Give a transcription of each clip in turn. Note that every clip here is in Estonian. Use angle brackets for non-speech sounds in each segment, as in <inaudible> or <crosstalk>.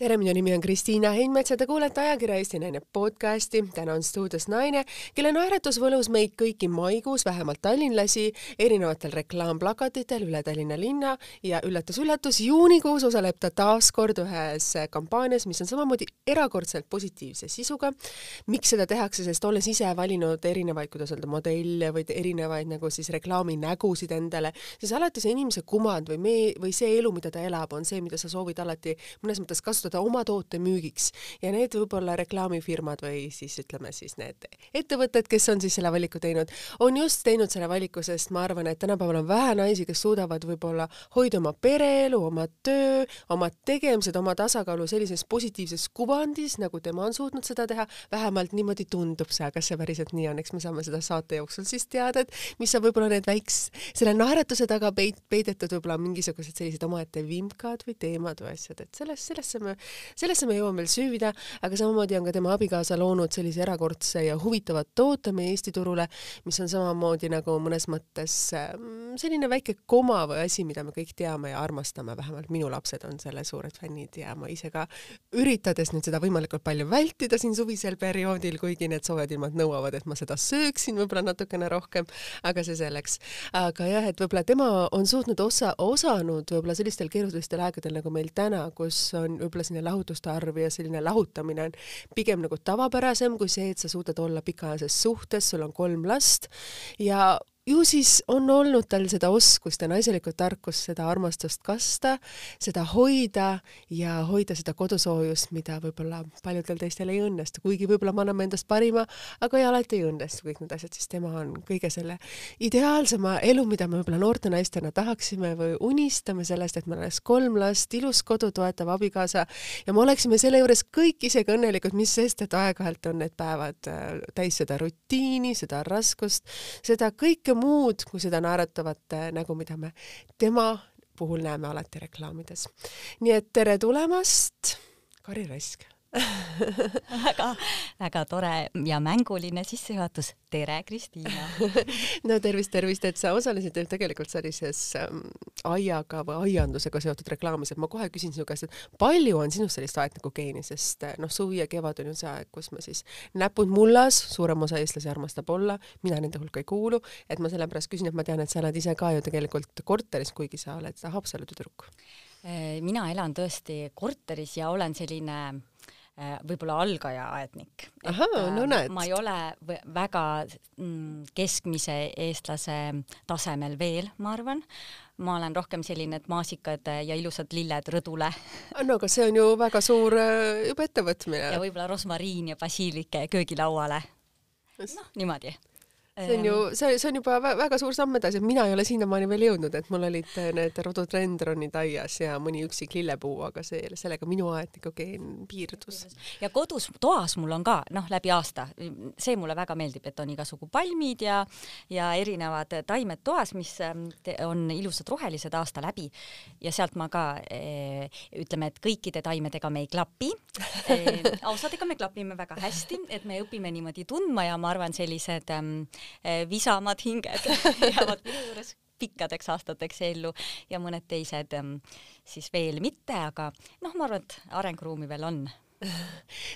tere, minu nimi on Kristiina Heinmets ja te kuulete ajakirja Eesti Naine podcasti. täna on stuudios naine, kelle naeratus võlus meid kõiki maikuus, vähemalt tallinlasi, erinevatel reklaamplakatitel üle Tallinna linna ja üllatus-üllatus, juunikuus osaleb ta taas kord ühes kampaanias, mis on samamoodi erakordselt positiivse sisuga. miks seda tehakse, sest olles ise valinud erinevaid, kuidas öelda, modelle või erinevaid nagu siis reklaaminägusid endale, siis alati see inimese kuvand või me või see elu, mida ta elab, on see, mida sa soovid alati mõnes mõttes kasutada kasutada oma toote müügiks. Ja need võib-olla reklaamifirmad või siis ütleme siis need ettevõtted, kes on siis selle valiku teinud, on just teinud selle valiku, sest ma arvan, et tänapäeval on vähe naisi, kes suudavad võib-olla hoida oma pereelu, oma töö, oma tegemised, oma tasakaalu sellises positiivses kuvandis, nagu tema on suutnud seda teha, vähemalt niimoodi tundub see, kas see päriselt nii on, eks me saame seda saate jooksul siis teada, et mis on võib-olla need väiks-, selle naeratuse taga peit-, peidetud võib-olla mingisugused sellised omaette vimkad või teemad või asjad, et sellest, sellesse me sellesse me jõuame veel süüvida, aga samamoodi on ka tema abikaasa loonud sellise erakordse ja huvitava toote meie Eesti turule, mis on samamoodi nagu mõnes mõttes mm, selline väike koma või asi, mida me kõik teame ja armastame, vähemalt minu lapsed on selle suured fännid ja ma ise ka üritades nüüd seda võimalikult palju vältida siin suvisel perioodil, kuigi need soojad ilmad nõuavad, et ma seda sööksin võib-olla natukene rohkem, aga see selleks. aga jah, et võib-olla tema on suutnud osa, osanud võib-olla sellistel keerulistel aegadel nagu meil täna, kus on võib-olla selline lahutuste arv ja selline lahutamine on pigem nagu tavapärasem kui see, et sa suudad olla pikaajalises suhtes, sul on kolm last ja ju siis on olnud tal seda oskust ja naiselikku tarkust seda armastust kasta, seda hoida ja hoida seda kodusoojust, mida võib-olla paljudel teistel ei õnnestu, kuigi võib-olla me anname endast parima, aga ei alati ei õnnestu kõik need asjad, siis tema on kõige selle ideaalsema elu, mida me võib-olla noorte naistena tahaksime või unistame sellest, et meil oleks kolm last, ilus kodu, toetav abikaasa ja me oleksime selle juures kõik isegi õnnelikud, mis sest, et aeg-ajalt on need päevad äh, täis seda rutiini, seda raskust, seda kõike muud kui seda naeratavat nägu, mida me tema puhul näeme alati reklaamides. nii et tere tulemast, Kari Rask <laughs> väga, väga tore ja mänguline sissejuhatus. tere, Kristiina <laughs> no tervist, tervist, et sa osalesid tegelikult sellises ähm, aiaga või aiandusega seotud reklaamis, et ma kohe küsin sinu käest, et palju on sinust sellist aedniku geeni, sest äh, noh, suvi ja kevad on ju see aeg, kus me siis näpud mullas, suurem osa eestlasi armastab olla, mina nende hulka ei kuulu, et ma sellepärast küsin, et ma tean, et sa oled ise ka ju tegelikult korteris, kuigi sa oled Haapsalu tüdruk. Äh, mina elan tõesti korteris ja olen selline võib-olla algaja aednik. ahaa, no äh, näed. ma ei ole väga mm, keskmise eestlase tasemel veel, ma arvan. ma olen rohkem selline, et maasikad ja ilusad lilled rõdule. no aga see on ju väga suur äh, juba ettevõtmine. ja võib-olla rosmariin ja basiilik köögilauale. noh, niimoodi see on ju, see, see on juba väga suur samm edasi, et mina ei ole sinnamaani veel jõudnud, et mul olid äh, need rododendronid aias ja mõni üksik lillepuu, aga see, sellega minu aednikogeen piirdus. ja kodus, toas mul on ka, noh, läbi aasta, see mulle väga meeldib, et on igasugu palmid ja, ja erinevad taimed toas, mis ähm, on ilusad rohelised aasta läbi. Ja sealt ma ka e, ütleme, et kõikide taimedega me ei klapi. Osadega me klapime väga hästi, et me õpime niimoodi tundma ja ma arvan, sellised ähm, visamad hinged <laughs> jäävad minu juures pikkadeks aastateks ellu ja mõned teised siis veel mitte, aga noh, ma arvan, et arenguruumi veel on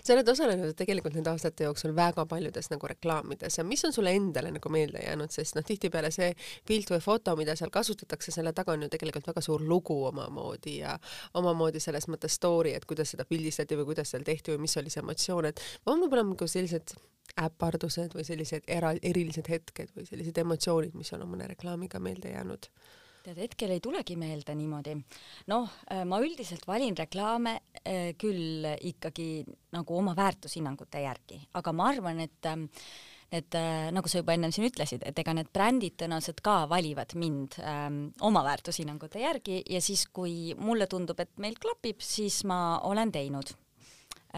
sa oled osalenud tegelikult nende aastate jooksul väga paljudes nagu reklaamides ja mis on sulle endale nagu meelde jäänud, sest noh, tihtipeale see pilt või foto, mida seal kasutatakse, selle taga on ju tegelikult väga suur lugu omamoodi ja omamoodi selles mõttes story, et kuidas seda pildistati või kuidas seal tehti või mis oli see emotsioon, et on võib-olla nagu sellised äpardused või sellised era-, erilised hetked või sellised emotsioonid, mis on mõne reklaamiga meelde jäänud? Tead, hetkel ei tulegi meelde niimoodi. noh, äh, ma üldiselt valin reklaame äh, küll ikkagi nagu oma väärtushinnangute järgi, aga ma arvan, et ähm, et äh, nagu sa juba ennem siin ütlesid, et ega need brändid tõenäoliselt ka valivad mind ähm, oma väärtushinnangute järgi ja siis, kui mulle tundub, et meil klapib, siis ma olen teinud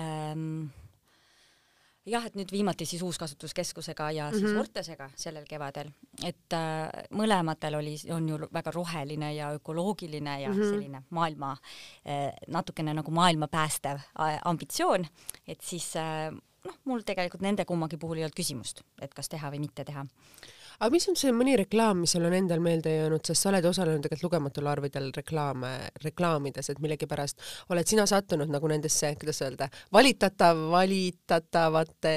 ähm, jah, et nüüd viimati siis Uuskasutuskeskusega ja siis mm -hmm. Ortesega sellel kevadel, et äh, mõlematel oli, on ju väga roheline ja ökoloogiline ja mm -hmm. selline maailma äh,, natukene nagu maailma päästev äh, ambitsioon, et siis äh, noh, mul tegelikult nende kummagi puhul ei olnud küsimust, et kas teha või mitte teha aga mis on see mõni reklaam, mis sul on endal meelde jäänud, sest sa oled osalenud tegelikult lugematul arvidel reklaame, reklaamides, et millegipärast oled sina sattunud nagu nendesse, kuidas öelda, valitatav, valitatavate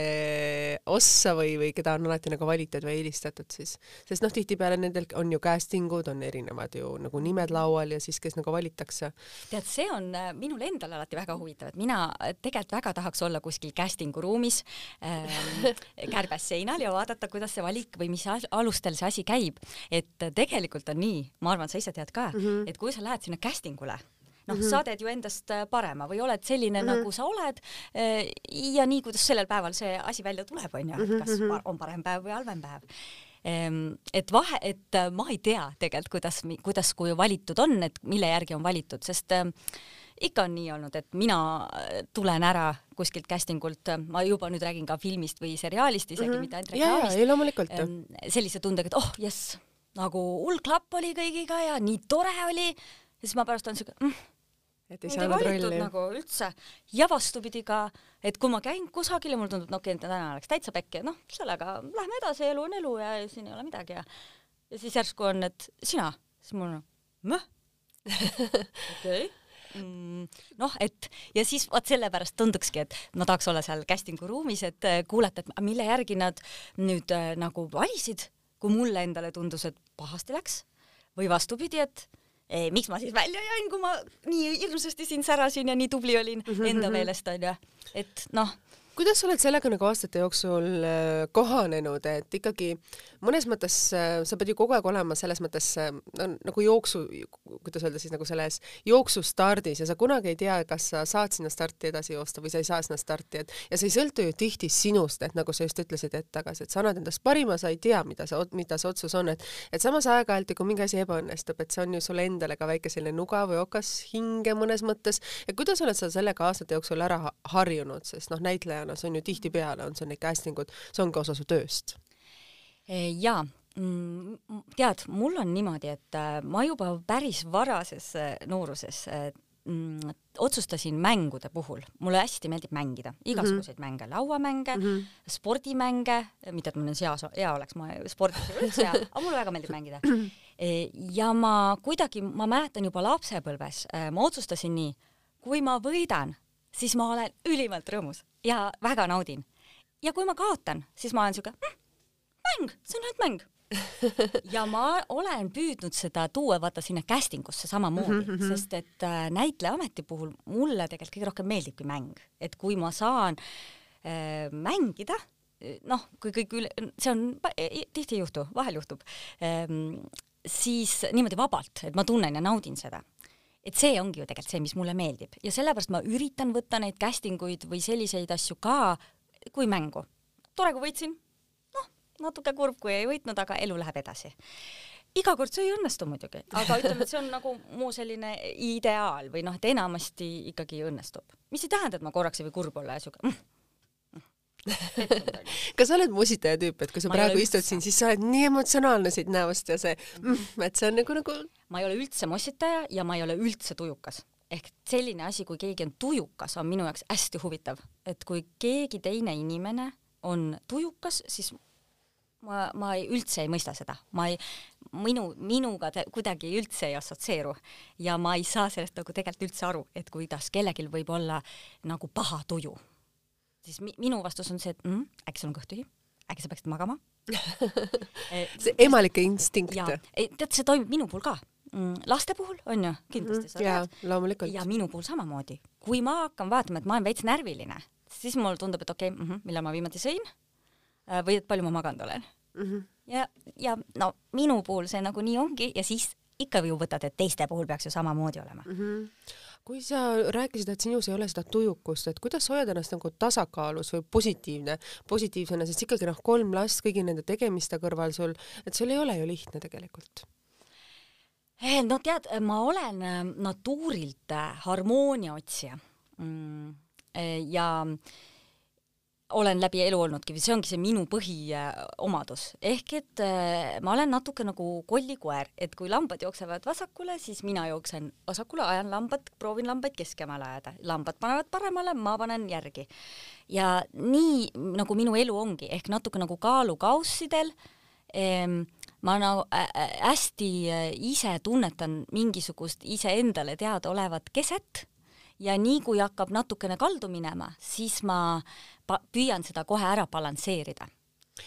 ossa või, või keda on alati nagu valitud või eelistatud siis. sest noh, tihtipeale nendel on ju casting ud, on erinevad ju nagu nimed laual ja siis, kes nagu valitakse. tead, see on äh, minul endal alati väga huvitav, et mina tegelikult väga tahaks olla kuskil casting'u ruumis äh, <laughs> kärbes seinal ja vaadata, kuidas see valik või mis alustel see asi käib, et tegelikult on nii, ma arvan, sa ise tead ka mm, -hmm. et kui sa lähed sinna casting ule, noh mm -hmm., sa teed ju endast äh, parema või oled selline mm, -hmm. nagu sa oled äh, ja nii, kuidas sellel päeval see asi välja tuleb, onju, et kas mhm. on parem päev või halvem päev ehm, et vahe, et äh, ma ei tea tegelikult, kuidas, kuidas, kui valitud on, et mille järgi on valitud, sest äh, ikka on nii olnud, et mina äh, tulen ära kuskilt casting ult, ma juba nüüd räägin ka filmist või seriaalist isegi mm, -hmm. mitte ainult reklaamist. ei, loomulikult. sellise tundega, et oh jess, nagu hull klapp oli kõigiga ja nii tore oli. ja siis ma pärast olen siuke mm, et ei saanud rolli. nagu üldse ja vastupidi ka, et kui ma käin kusagil ja mulle tundub, no okei okay,, täna läks täitsa pekki, noh, sellega lähme edasi, elu on elu ja siin ei ole midagi ja ja siis järsku on, et sina, siis mul on, mõh, <laughs> okei okay noh, et ja siis vot sellepärast tundukski, et ma tahaks olla seal casting'u ruumis, et äh, kuulata, et mille järgi nad nüüd äh, nagu valisid, kui mulle endale tundus, et pahasti läks või vastupidi, et eh, miks ma siis välja jäin, kui ma nii hirmsasti siin särasin ja nii tubli olin mhm, enda mhm. meelest onju, et noh kuidas sa oled sellega nagu aastate jooksul äh, kohanenud, et ikkagi mõnes mõttes äh, sa pead ju kogu aeg olema selles mõttes äh, no, nagu jooksu, kuidas öelda siis nagu selles jooksustardis ja sa kunagi ei tea, kas sa saad sinna starti edasi joosta või sa ei saa sinna starti, et ja see ei sõltu ju tihti sinust, et nagu sa just ütlesid hetk tagasi, et sa annad endast parima, sa ei tea, mida see, mida see otsus on, et et samas aeg-ajalt, kui mingi asi ebaõnnestub, et see on ju sulle endale ka väike selline nuga või okas hinge mõnes mõttes, et kuidas oled sa sellega aastate jooksul ära harjunud, sest noh, näitlejana näitlejana, see on ju tihtipeale on see need casting ud, see ongi osa su tööst. E, jaa, mm, tead, mul on niimoodi, et äh, ma juba päris varases äh, nooruses äh, mm, otsustasin mängude puhul, mulle hästi meeldib mängida, igasuguseid mm -hmm. mänge, lauamänge mm, -hmm. spordimänge, mitte et mul nüüd hea, hea oleks, ma spordis ei ole üldse hea, aga mulle väga meeldib mängida. E, <clears throat> ja ma kuidagi, ma mäletan juba lapsepõlves, ma otsustasin nii, kui ma võidan, siis ma olen ülimalt rõõmus ja väga naudin. ja kui ma kaotan, siis ma olen siuke hm, mäng, see on ainult mäng <laughs> ja ma olen püüdnud seda tuua vaata sinna casting usse samamoodi mm, -hmm. sest et äh, näitlejaameti puhul mulle tegelikult kõige rohkem meeldibki mäng, et kui ma saan äh, mängida, noh, kui kõik üle, see on tihti ei juhtu, vahel juhtub ähm,, siis niimoodi vabalt, et ma tunnen ja naudin seda et see ongi ju tegelikult see, mis mulle meeldib ja sellepärast ma üritan võtta neid casting uid või selliseid asju ka kui mängu. tore, kui võitsin, noh, natuke kurb, kui ei võitnud, aga elu läheb edasi. iga kord see ei õnnestu muidugi, aga ütleme, et see on nagu mu selline ideaal või noh, et enamasti ikkagi õnnestub, mis ei tähenda, et ma korraks ei või kurb olla ja siuke mm, <laughs> kas sa oled musitaja tüüp, et kui sa ma praegu istud siin, siis sa oled nii emotsionaalne siit näost ja see mm,, et see on nagu, nagu ma ei ole üldse mossitaja ja ma ei ole üldse tujukas. ehk selline asi, kui keegi on tujukas, on minu jaoks hästi huvitav, et kui keegi teine inimene on tujukas, siis ma, ma ei, üldse ei mõista seda, ma ei, minu, minuga ta kuidagi üldse ei assotsieeru. Ja ma ei saa sellest nagu tegelikult üldse aru, et kuidas kellelgi võib olla nagu paha tuju siis mi minu vastus on see, et mm, äkki sul on kõht tühi, äkki sa peaksid magama <laughs> see emalike instinkt. tead, see toimub minu puhul ka mm,. laste puhul on ju, kindlasti mm, sa tead. loomulikult. ja minu puhul samamoodi. kui ma hakkan vaatama, et ma olen veits närviline, siis mulle tundub, et okei okay, mm, -hmm, millal ma viimati sõin äh, või et palju ma maganud olen mm. -hmm. ja, ja no minu puhul see nagu nii ongi ja siis ikka ju võtad, et teiste puhul peaks ju samamoodi olema mm. -hmm kui sa rääkisid, et sinus ei ole seda tujukust, et kuidas sa hoiad ennast nagu tasakaalus või positiivne, positiivsena, sest ikkagi noh, kolm last kõigi nende tegemiste kõrval sul, et sul ei ole ju lihtne tegelikult. Eh, no tead, ma olen äh, natuurilt äh, harmoonia otsija. Mm, eh, ja olen läbi elu olnudki või see ongi see minu põhiomadus, ehk et äh, ma olen natuke nagu kollikoer, et kui lambad jooksevad vasakule, siis mina jooksen vasakule, ajan lambad, proovin lambaid keskemale ajada, lambad panevad paremale, ma panen järgi. ja nii nagu minu elu ongi, ehk natuke nagu kaalukaussidel ehm, ma nagu äh, hästi äh, ise tunnetan mingisugust iseendale teadaolevat keset ja nii kui hakkab natukene kaldu minema, siis ma püüan seda kohe ära balansseerida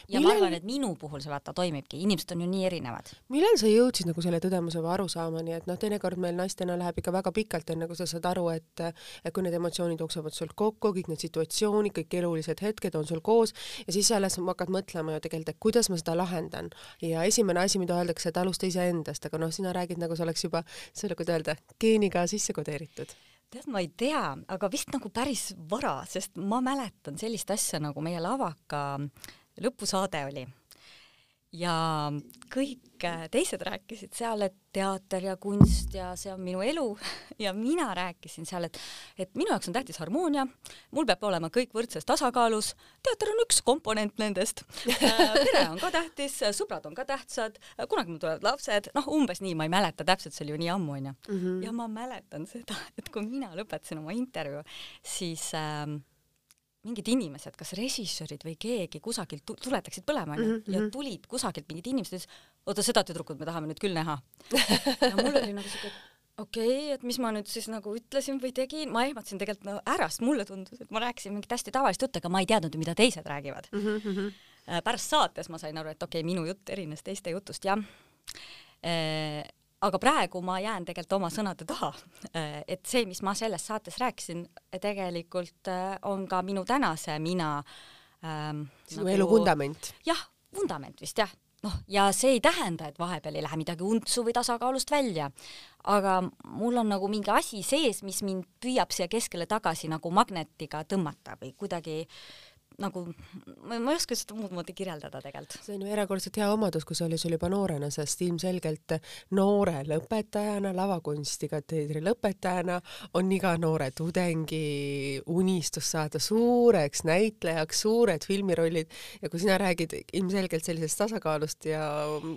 ja millal... ma arvan, et minu puhul see vaata toimibki, inimesed on ju nii erinevad. millal sa jõudsid nagu selle tõdemuse või arusaamani, et noh, teinekord meil naistena läheb ikka väga pikalt, enne kui sa saad aru, et et kui need emotsioonid jooksevad sul kokku, kõik need situatsioonid, kõik elulised hetked on sul koos ja siis alles hakkad mõtlema ju tegelikult, et kuidas ma seda lahendan. ja esimene asi, mida öeldakse, et alusta iseendast, aga noh, sina räägid nagu see oleks juba, selle, kuidas öelda, geeniga sisse kodeeritud tead, ma ei tea, aga vist nagu päris vara, sest ma mäletan sellist asja nagu meie lavaka lõpusaade oli ja kõik äh, teised rääkisid seal, et teater ja kunst ja see on minu elu. <laughs> Ja mina rääkisin seal, et, et minu jaoks on tähtis harmoonia, mul peab olema kõik võrdses tasakaalus, teater on üks komponent nendest, äh, pere on ka tähtis, sõbrad on ka tähtsad, kunagi mul tulevad lapsed, noh, umbes nii, ma ei mäleta täpselt, see oli ju nii ammu onju. -hmm. ja ma mäletan seda, et kui mina lõpetasin oma intervjuu, siis äh, mingid inimesed, kas režissöörid või keegi kusagilt tuletaksid põlema onju mm -hmm. ja mhm. tulid kusagilt mingid inimesed ja ütlesid, oota seda tüdrukut me tahame nüüd küll näha. <laughs> ja mul oli nagu siuke, okei okay,, et mis ma nüüd siis nagu ütlesin või tegin, ma ehmatasin tegelikult no ära, sest mulle tundus, et ma rääkisin mingit hästi tavalist juttu, aga ma ei teadnud ju, mida teised räägivad mm. -hmm. pärast saates ma sain aru, et okei okay,, minu jutt erines teiste jutust, jah äh, aga praegu ma jään tegelikult oma sõnade taha. Äh, et see, mis ma selles saates rääkisin, tegelikult äh, on ka minu tänase mina ähm, sinu nagu, elu vundament. jah, vundament vist jah, noh, ja see ei tähenda, et vahepeal ei lähe midagi untsu või tasakaalust välja, aga mul on nagu mingi asi sees, mis mind püüab siia keskele tagasi nagu magnetiga tõmmata või kuidagi äh, nagu ma, ma ei oska seda muud moodi kirjeldada tegelikult. see on ju erakordselt hea omadus, kui see oli sul juba noorena, sest ilmselgelt noore lõpetajana, lavakunstikateedri lõpetajana on iga noore tudengi unistus saada suureks näitlejaks, suured filmirollid ja kui sina räägid ilmselgelt sellisest tasakaalust ja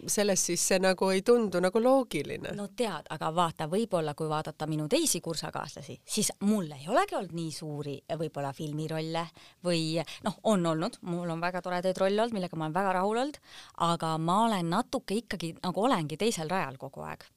sellest, siis see nagu ei tundu nagu loogiline. no tead, aga vaata, võib-olla kui vaadata minu teisi kursakaaslasi, siis mul ei olegi olnud nii suuri võib-olla filmirolle või noh, on olnud, mul on väga toredaid rolle olnud, millega ma olen väga rahul olnud, aga ma olen natuke ikkagi nagu olengi teisel rajal kogu aeg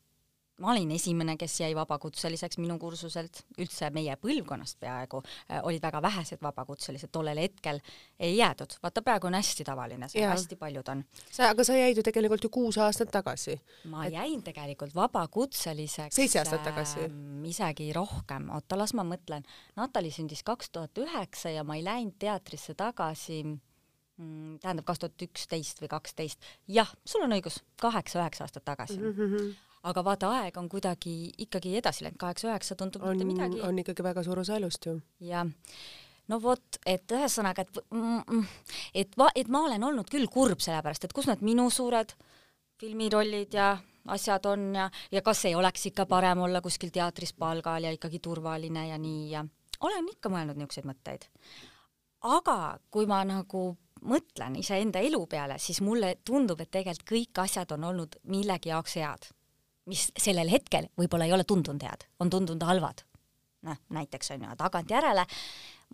ma olin esimene, kes jäi vabakutseliseks minu kursuselt, üldse meie põlvkonnast peaaegu äh, olid väga vähesed vabakutselised, tollel hetkel ei jäädud, vaata praegu on hästi tavaline hästi paljud on. sa, aga sa jäid ju tegelikult ju kuus aastat tagasi. ma et... jäin tegelikult vabakutseliseks seitse aastat tagasi äh,. isegi rohkem, oota, las ma mõtlen. Natali sündis kaks tuhat üheksa ja ma ei läinud teatrisse tagasi mm, tähendab kaks tuhat üksteist või kaksteist, jah, sul on õigus, kaheksa-üheksa aastat tagasi mm. -hmm aga vaata, aeg on kuidagi ikkagi edasi läinud, kaheksa-üheksa tundub on, mitte midagi. on ikkagi väga suur osa elust ju. jah, no vot, et ühesõnaga, et et va-, et ma olen olnud küll kurb sellepärast, et kus need minu suured filmirollid ja asjad on ja, ja kas ei oleks ikka parem olla kuskil teatris palgal ja ikkagi turvaline ja nii ja olen ikka mõelnud niisuguseid mõtteid. aga kui ma nagu mõtlen iseenda elu peale, siis mulle tundub, et tegelikult kõik asjad on olnud millegi jaoks head mis sellel hetkel võib-olla ei ole tundunud head, on tundunud halvad. noh, näiteks on ju, tagantjärele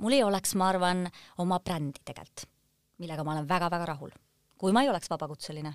mul ei oleks, ma arvan, oma brändi tegelikult, millega ma olen väga-väga rahul, kui ma ei oleks vabakutseline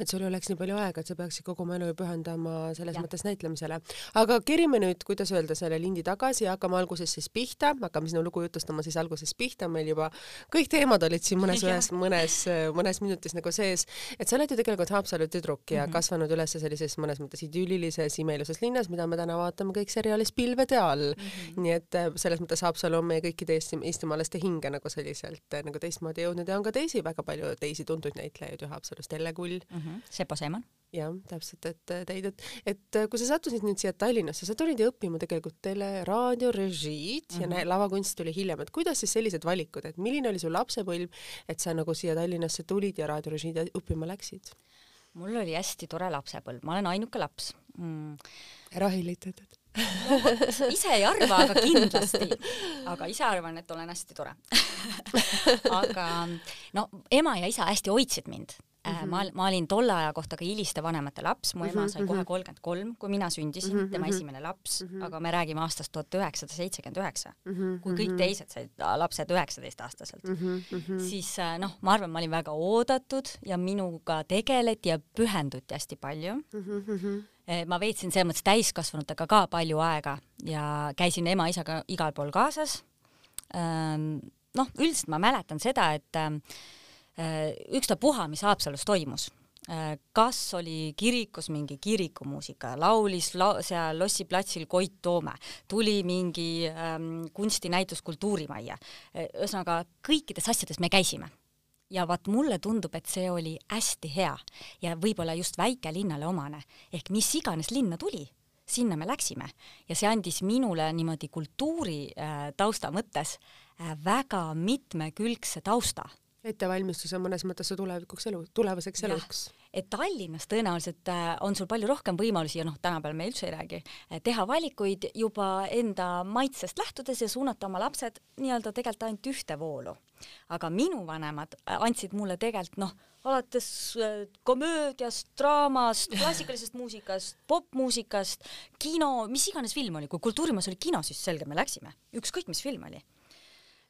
et sul ei oleks nii palju aega, et sa peaksid kogu oma elu pühendama selles ja. mõttes näitlemisele. aga kerime nüüd, kuidas öelda, selle lindi tagasi ja hakkame alguses siis pihta, hakkame sinu lugu jutustama siis alguses pihta, meil juba kõik teemad olid siin mõnes <laughs> ühes, mõnes, mõnes minutis nagu sees, et sa oled ju tegelikult Haapsalu tüdruk ja mm -hmm. kasvanud üles sellises mõnes mõttes idüllilises imeiluses linnas, mida me täna vaatame kõik seriaalis Pilvede all mm. -hmm. nii et äh, selles mõttes Haapsalu on meie kõikide Eesti, eestimaalaste hinge nagu selliselt äh, nagu teistmoodi jõudnud ja on ka teisi väga palju teisi tuntud näitlejaid ju Haapsalus, Telle Kull mm. -hmm -hmm. Sepo Seeman. jah, täpselt, et teid, et, et kui sa sattusid nüüd siia Tallinnasse, sa tulid ju õppima tegelikult tele, raadiorežiid mm -hmm. ja mhm. lavakunst tuli hiljem, et kuidas siis sellised valikud, et milline oli su lapsepõlv, et sa nagu siia Tallinnasse tulid ja raadiorežiid õppima läksid? mul oli hästi tore lapsepõlv, ma olen ainuke laps mm.. rahilitatud no, ise ei arva, aga kindlasti. aga ise arvan, et olen hästi tore <laughs> aga no ema ja isa hästi hoidsid mind mm. -hmm. ma, ma olin tolle aja kohta ka hiliste vanemate laps, mu ema sai kohe kolmkümmend kolm, kui mina sündisin mm, -hmm. tema esimene laps mm, -hmm. aga me räägime aastast tuhat üheksasada seitsekümmend üheksa. kui kõik teised said lapsed üheksateistaastaselt mm, -hmm. siis äh, noh, ma arvan, ma olin väga oodatud ja minuga tegeleti ja pühenduti hästi palju mm. -hmm ma veetsin selles mõttes täiskasvanutega ka palju aega ja käisin ema-isaga igal pool kaasas. Ähm, noh, üldiselt ma mäletan seda, et ähm, Äh, ükstapuha, mis Haapsalus toimus, äh, kas oli kirikus mingi kirikumuusika, laulis la seal Lossi platsil Koit Toome, tuli mingi ähm, kunstinäitus Kultuurimajja, äh, ühesõnaga kõikides asjades me käisime. Ja vaat mulle tundub, et see oli hästi hea ja võib-olla just väikelinnale omane, ehk mis iganes linna tuli, sinna me läksime. Ja see andis minule niimoodi kultuuri äh, tausta mõttes äh, väga mitmekülgse tausta ettevalmistus on mõnes mõttes su tulevikuks elu, tulevaseks eluks. et Tallinnas tõenäoliselt äh, on sul palju rohkem võimalusi ja noh, tänapäeval me üldse ei räägi, äh, teha valikuid juba enda maitsest lähtudes ja suunata oma lapsed nii-öelda tegelikult ainult ühte voolu. aga minu vanemad äh, andsid mulle tegelikult noh, alates komöödiast, draamast, <laughs> klassikalisest muusikast, popmuusikast, kino, mis iganes film oli, kui Kultuurimajas oli kino, siis selge, me läksime, ükskõik mis film oli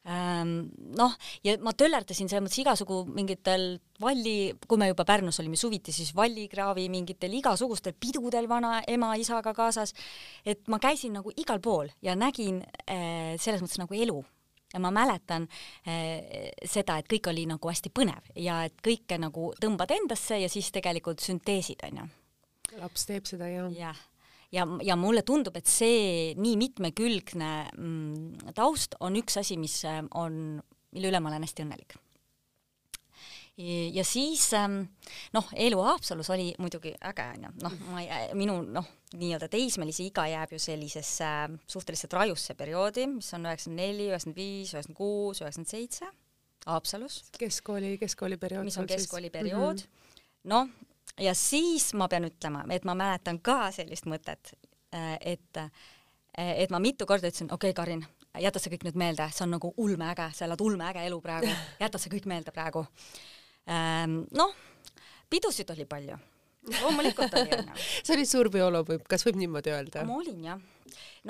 noh, ja ma töllerdasin selles mõttes igasugu mingitel valli, kui me juba Pärnus olime suviti, siis vallikraavi mingitel igasugustel pidudel vanaema-isaga kaasas, et ma käisin nagu igal pool ja nägin äh, selles mõttes nagu elu ja ma mäletan äh, seda, et kõik oli nagu hästi põnev ja et kõike nagu tõmbad endasse ja siis tegelikult sünteesid onju. laps teeb seda jah. jah ja, ja mulle tundub, et see nii mitmekülgne mm, taust on üks asi, mis äh, on, mille üle ma olen hästi õnnelik. ja siis ähm, noh, elu Haapsalus oli muidugi äge onju, noh, ma ei, minu noh, nii-öelda teismelise iga jääb ju sellisesse äh, suhteliselt rajusse perioodi, mis on üheksakümmend neli, üheksakümmend viis, üheksakümmend kuus, üheksakümmend seitse Haapsalus. keskkooli, keskkooliperiood. mis on keskkooliperiood mm -hmm. noh, ja siis ma pean ütlema, et ma mäletan ka sellist mõtet, äh, et, äh, et ma mitu korda ütlesin, okei okay,, Karin, jäta see kõik nüüd meelde, see on nagu ulmeäge, sa elad ulmeäge elu praegu, <laughs> jäta see kõik meelde praegu. Ähm, noh, pidusid oli palju loomulikult oli onju. sa <laughs> olid suur bioloog, kas võib niimoodi öelda? ma olin jah.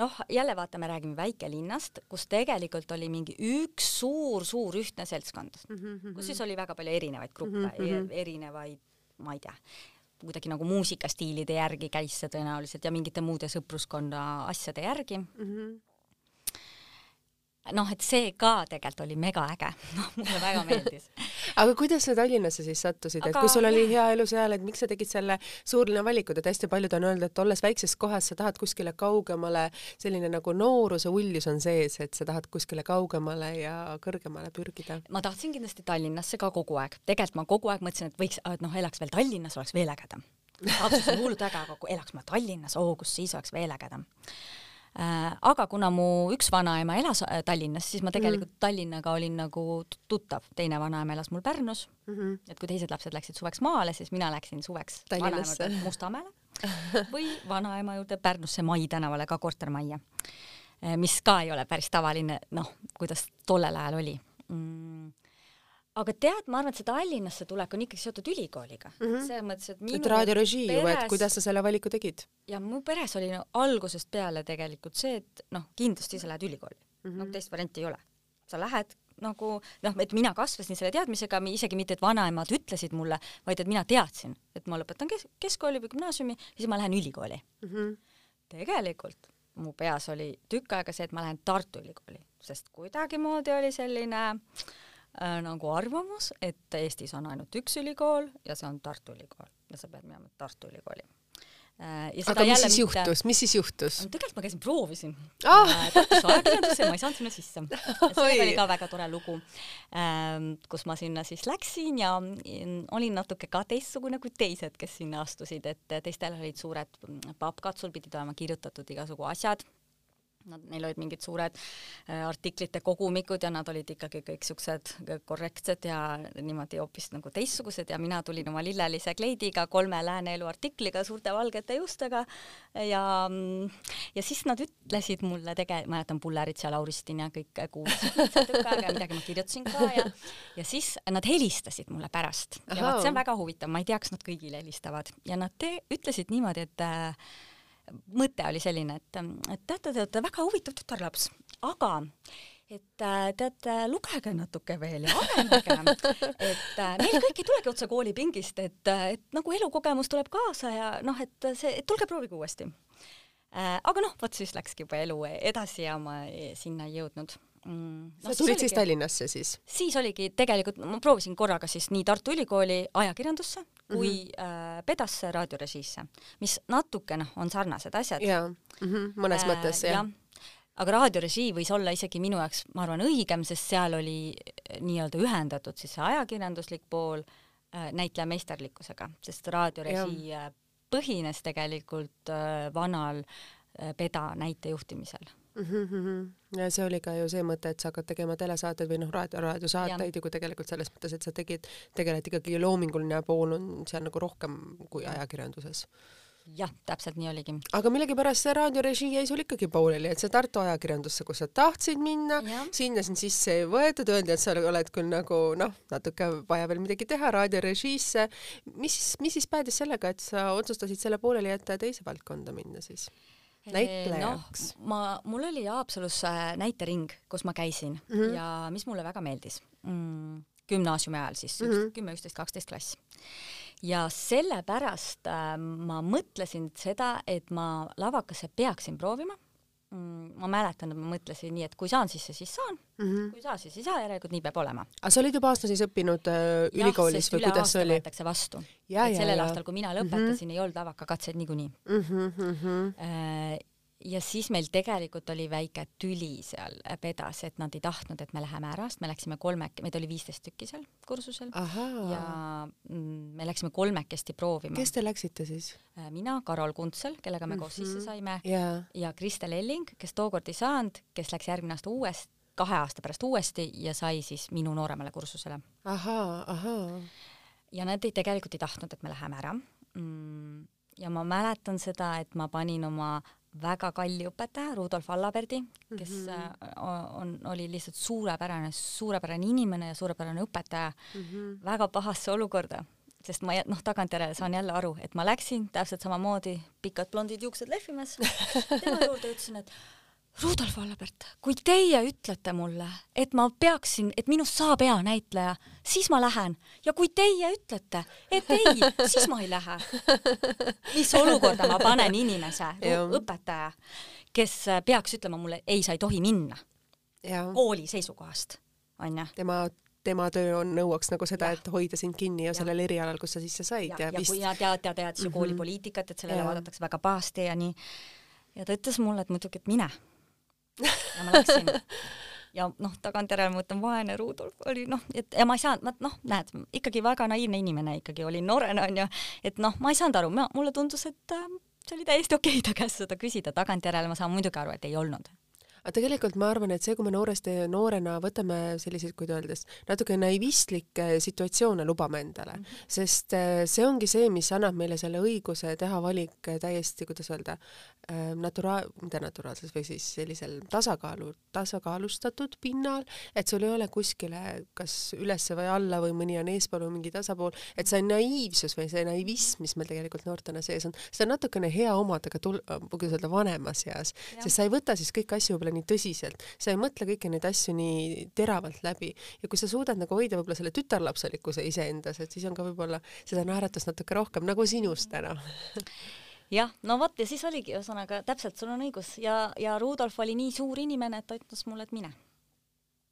noh, jälle vaata, me räägime väikelinnast, kus tegelikult oli mingi üks suur-suur ühtne seltskond mm, -hmm. kus siis oli väga palju erinevaid gruppe mm, -hmm. erinevaid ma ei tea, kuidagi nagu muusikastiilide järgi käis see tõenäoliselt ja mingite muude sõpruskonna asjade järgi mm. -hmm noh, et see ka tegelikult oli megaäge, <laughs> noh mulle väga meeldis. <laughs> Aga kuidas sa Tallinnasse siis sattusid, et kui sul oli hea elu seal, et miks sa tegid selle suurlinna valikud, et hästi paljud on öelnud, et olles väikses kohas, sa tahad kuskile kaugemale, selline nagu nooruse uljus on sees, et sa tahad kuskile kaugemale ja kõrgemale pürgida. ma tahtsin kindlasti Tallinnasse ka kogu aeg, tegelikult ma kogu aeg mõtlesin, et võiks, et noh, elaks veel Tallinnas, oleks veel ägedam. Haapsalus on hullult äge, aga kui elaks ma Tallinnas, oo, kus siis oleks veel ägedam aga kuna mu üks vanaema elas äh, Tallinnas, siis ma tegelikult mm. Tallinnaga olin nagu tuttav, teine vanaema elas mul Pärnus mm. -hmm. et kui teised lapsed läksid suveks maale, siis mina läksin suveks vanaema Mustamäele või vanaema juurde Pärnusse Mai tänavale ka kortermajja, äh, mis ka ei ole päris tavaline, noh, kuidas tollel ajal oli mm aga tead, ma arvan, et see Tallinnasse tulek on ikkagi seotud ülikooliga mm. -hmm. selles mõttes, et minu et raadiorežii peres... ju, et kuidas sa selle valiku tegid? ja mu peres oli no, algusest peale tegelikult see, et noh, kindlasti sa lähed ülikooli mm. -hmm. no teist varianti ei ole. sa lähed nagu noh, et mina kasvasin selle teadmisega, isegi mitte, et vanaemad ütlesid mulle, vaid et mina teadsin, et ma lõpetan kes keskkooli või gümnaasiumi ja siis ma lähen ülikooli mm. -hmm. tegelikult mu peas oli tükk aega see, et ma lähen Tartu Ülikooli, sest kuidagimoodi oli selline äh, äh, nagu arvamus, et Eestis on ainult üks ülikool ja see on Tartu Ülikool ja sa pead minema Tartu Ülikooli äh,. aga mis siis mitte... juhtus, mis siis juhtus? tegelikult ma käisin, proovisin ah! äh, Tartus ajakirjandusse ja ma ei saanud sinna sisse. <laughs> see oli ka väga tore lugu ähm,, kus ma sinna siis läksin ja olin natuke ka teistsugune kui teised, kes sinna astusid, et teistel olid suured pappkad, sul pidid olema kirjutatud igasugu asjad Nad, neil olid mingid suured äh, artiklite kogumikud ja nad olid ikkagi kõik siuksed korrektsed ja niimoodi hoopis nagu teistsugused ja mina tulin oma lillelise kleidiga, kolme lääneelu artikliga, suurte valgete juustega ja, ja siis nad ütlesid mulle tege-, mäletan Pullerit ja Lauristin ja kõik kuulsid <laughs> tükk aega ja midagi ma kirjutasin ka ja ja siis nad helistasid mulle pärast. Ja vot see on väga huvitav, ma ei tea, kas nad kõigile helistavad. Ja nad te, ütlesid niimoodi, et äh, mõte oli selline, et, et teate, te olete väga huvitav tütarlaps, aga et äh, teate, lugege natuke veel ja arendage, et äh, meil kõik ei tulegi otse koolipingist, et, äh, et nagu elukogemus tuleb kaasa ja noh, et see, et tulge proovige uuesti. aga noh, vot siis läkski juba elu edasi ja ma sinna ei jõudnud mm.. sa no, tulid siis Tallinnasse siis? siis oligi tegelikult, ma proovisin korraga siis nii Tartu Ülikooli ajakirjandusse kui mm -hmm. äh, Pedasse raadiorežiisse, mis natuke noh, on sarnased asjad. jaa mm, -hmm. mõnes äh, mõttes jah ja. aga raadiorežii võis olla isegi minu jaoks, ma arvan, õigem, sest seal oli äh, nii-öelda ühendatud siis see ajakirjanduslik pool äh, näitleja meisterlikkusega, sest raadiorežii äh, põhines tegelikult äh, vanal äh, Peda näitejuhtimisel. Ja see oli ka ju see mõte, et sa hakkad tegema telesaateid või noh, raadio, raadiosaateid ju kui tegelikult selles mõttes, et sa tegid, tegeled ikkagi loominguline pool on seal nagu rohkem kui ajakirjanduses jah, täpselt nii oligi. aga millegipärast see raadiorežii jäi sul ikkagi pooleli, et see Tartu ajakirjandusse, kus sa tahtsid minna, sinna sind sisse ei võetud, öeldi, et sa oled küll nagu noh, natuke vaja veel midagi teha raadiorežiisse. mis mis siis päädis sellega, et sa otsustasid selle pooleli jätta ja teise valdkonda minna siis? Näitlejaks no,? ma, mul oli Haapsalus äh, näitering, kus ma käisin mm -hmm. ja mis mulle väga meeldis mm,, gümnaasiumi ajal siis mm -hmm., kümme, üksteist, kaksteist klass. ja sellepärast äh, ma mõtlesin seda, et ma lavakasse peaksin proovima ma mäletan, et ma mõtlesin nii, et kui saan sisse, siis saan mm, -hmm. kui ei saa, siis ei saa, järelikult nii peab olema. aga sa olid juba aasta siis õppinud äh, ülikoolis või kuidas see oli? võetakse vastu. sellel ja. aastal, kui mina lõpetasin mm, -hmm. ei olnud lavakakatseid niikuinii mm. -hmm. Äh, ja siis meil tegelikult oli väike tüli seal pedas, et nad ei tahtnud, et me läheme ära, sest me läksime kolmek-, meid oli viisteist tükki seal kursusel Ahaa. ja mm, me läksime kolmekesti proovima. kes te läksite siis? Äh, mina, Karol Kuntsel, kellega me mm -hmm. koos sisse saime yeah. ja Kristel Elling, kes tookord ei saanud, kes läks järgmine aasta uuesti, kahe aasta pärast uuesti ja sai siis minu nooremale kursusele. ahaa, ahaa. ja nad ei, tegelikult ei tahtnud, et me läheme ära mm ja ma mäletan seda, et ma panin oma väga kalli õpetaja, Rudolf Allaberdi, kes mm -hmm. on, oli lihtsalt suurepärane, suurepärane inimene ja suurepärane õpetaja mm, -hmm. väga pahasse olukorda, sest ma noh, tagantjärele saan jälle aru, et ma läksin täpselt samamoodi, pikad blondid juuksed lehvimas, <laughs> tema juurde ütlesin, et Rudolf Allabert, kui teie ütlete mulle, et ma peaksin, et minust saab hea näitleja, siis ma lähen ja kui teie ütlete, et ei, siis ma ei lähe. mis olukorda ma panen inimese, õpetaja, kes peaks ütlema mulle, ei, sa ei tohi minna. kooli seisukohast, onju. tema tema töö on, nõuaks nagu seda, et hoida sind kinni ja, ja sellel erialal, kus sa sisse said ja, ja, ja vist... kui ja tead, tead, tead ju koolipoliitikat, et sellele ja. vaadatakse väga pahasti ja nii. ja ta ütles mulle, et muidugi, et mine ja ma läksin. Ja noh, tagantjärele ma mõtlen, vaene Rudolf oli noh, et ja ma ei saanud, ma noh, näed, ikkagi väga naiivne inimene ikkagi olin noorena onju, et noh, ma ei saanud aru, mulle tundus, et äh, see oli täiesti okei okay ta käest seda küsida, tagantjärele ma saan muidugi aru, et ei olnud aga tegelikult ma arvan, et see, kui me nooresti, noorena võtame selliseid, kuidas öeldes, natuke naivistlikke situatsioone lubame endale. Mm, -hmm. sest äh, see ongi see, mis annab meile selle õiguse teha valik täiesti, kuidas öelda, äh, natura-, mitte naturaalses või siis sellisel tasakaalu, tasakaalustatud pinnal, et sul ei ole kuskile kas ülesse või alla või mõni on eespool või mingi tasapool, et see naiivsus või see naivism, mis meil tegelikult noortena sees on, seda on natukene hea omada ka tul-, kuidas öelda, vanemas eas, sest sa ei võta siis kõiki asju võib-olla nii tõsiselt, sa ei mõtle kõiki neid asju nii teravalt läbi ja kui sa suudad nagu hoida võib-olla selle tütarlapselikkuse iseendas, et siis on ka võib-olla seda naeratust natuke rohkem nagu sinus täna <laughs> jah, no vot ja siis oligi ühesõnaga täpselt, sul on õigus ja, ja Rudolf oli nii suur inimene, et ta ütles mulle, et mine.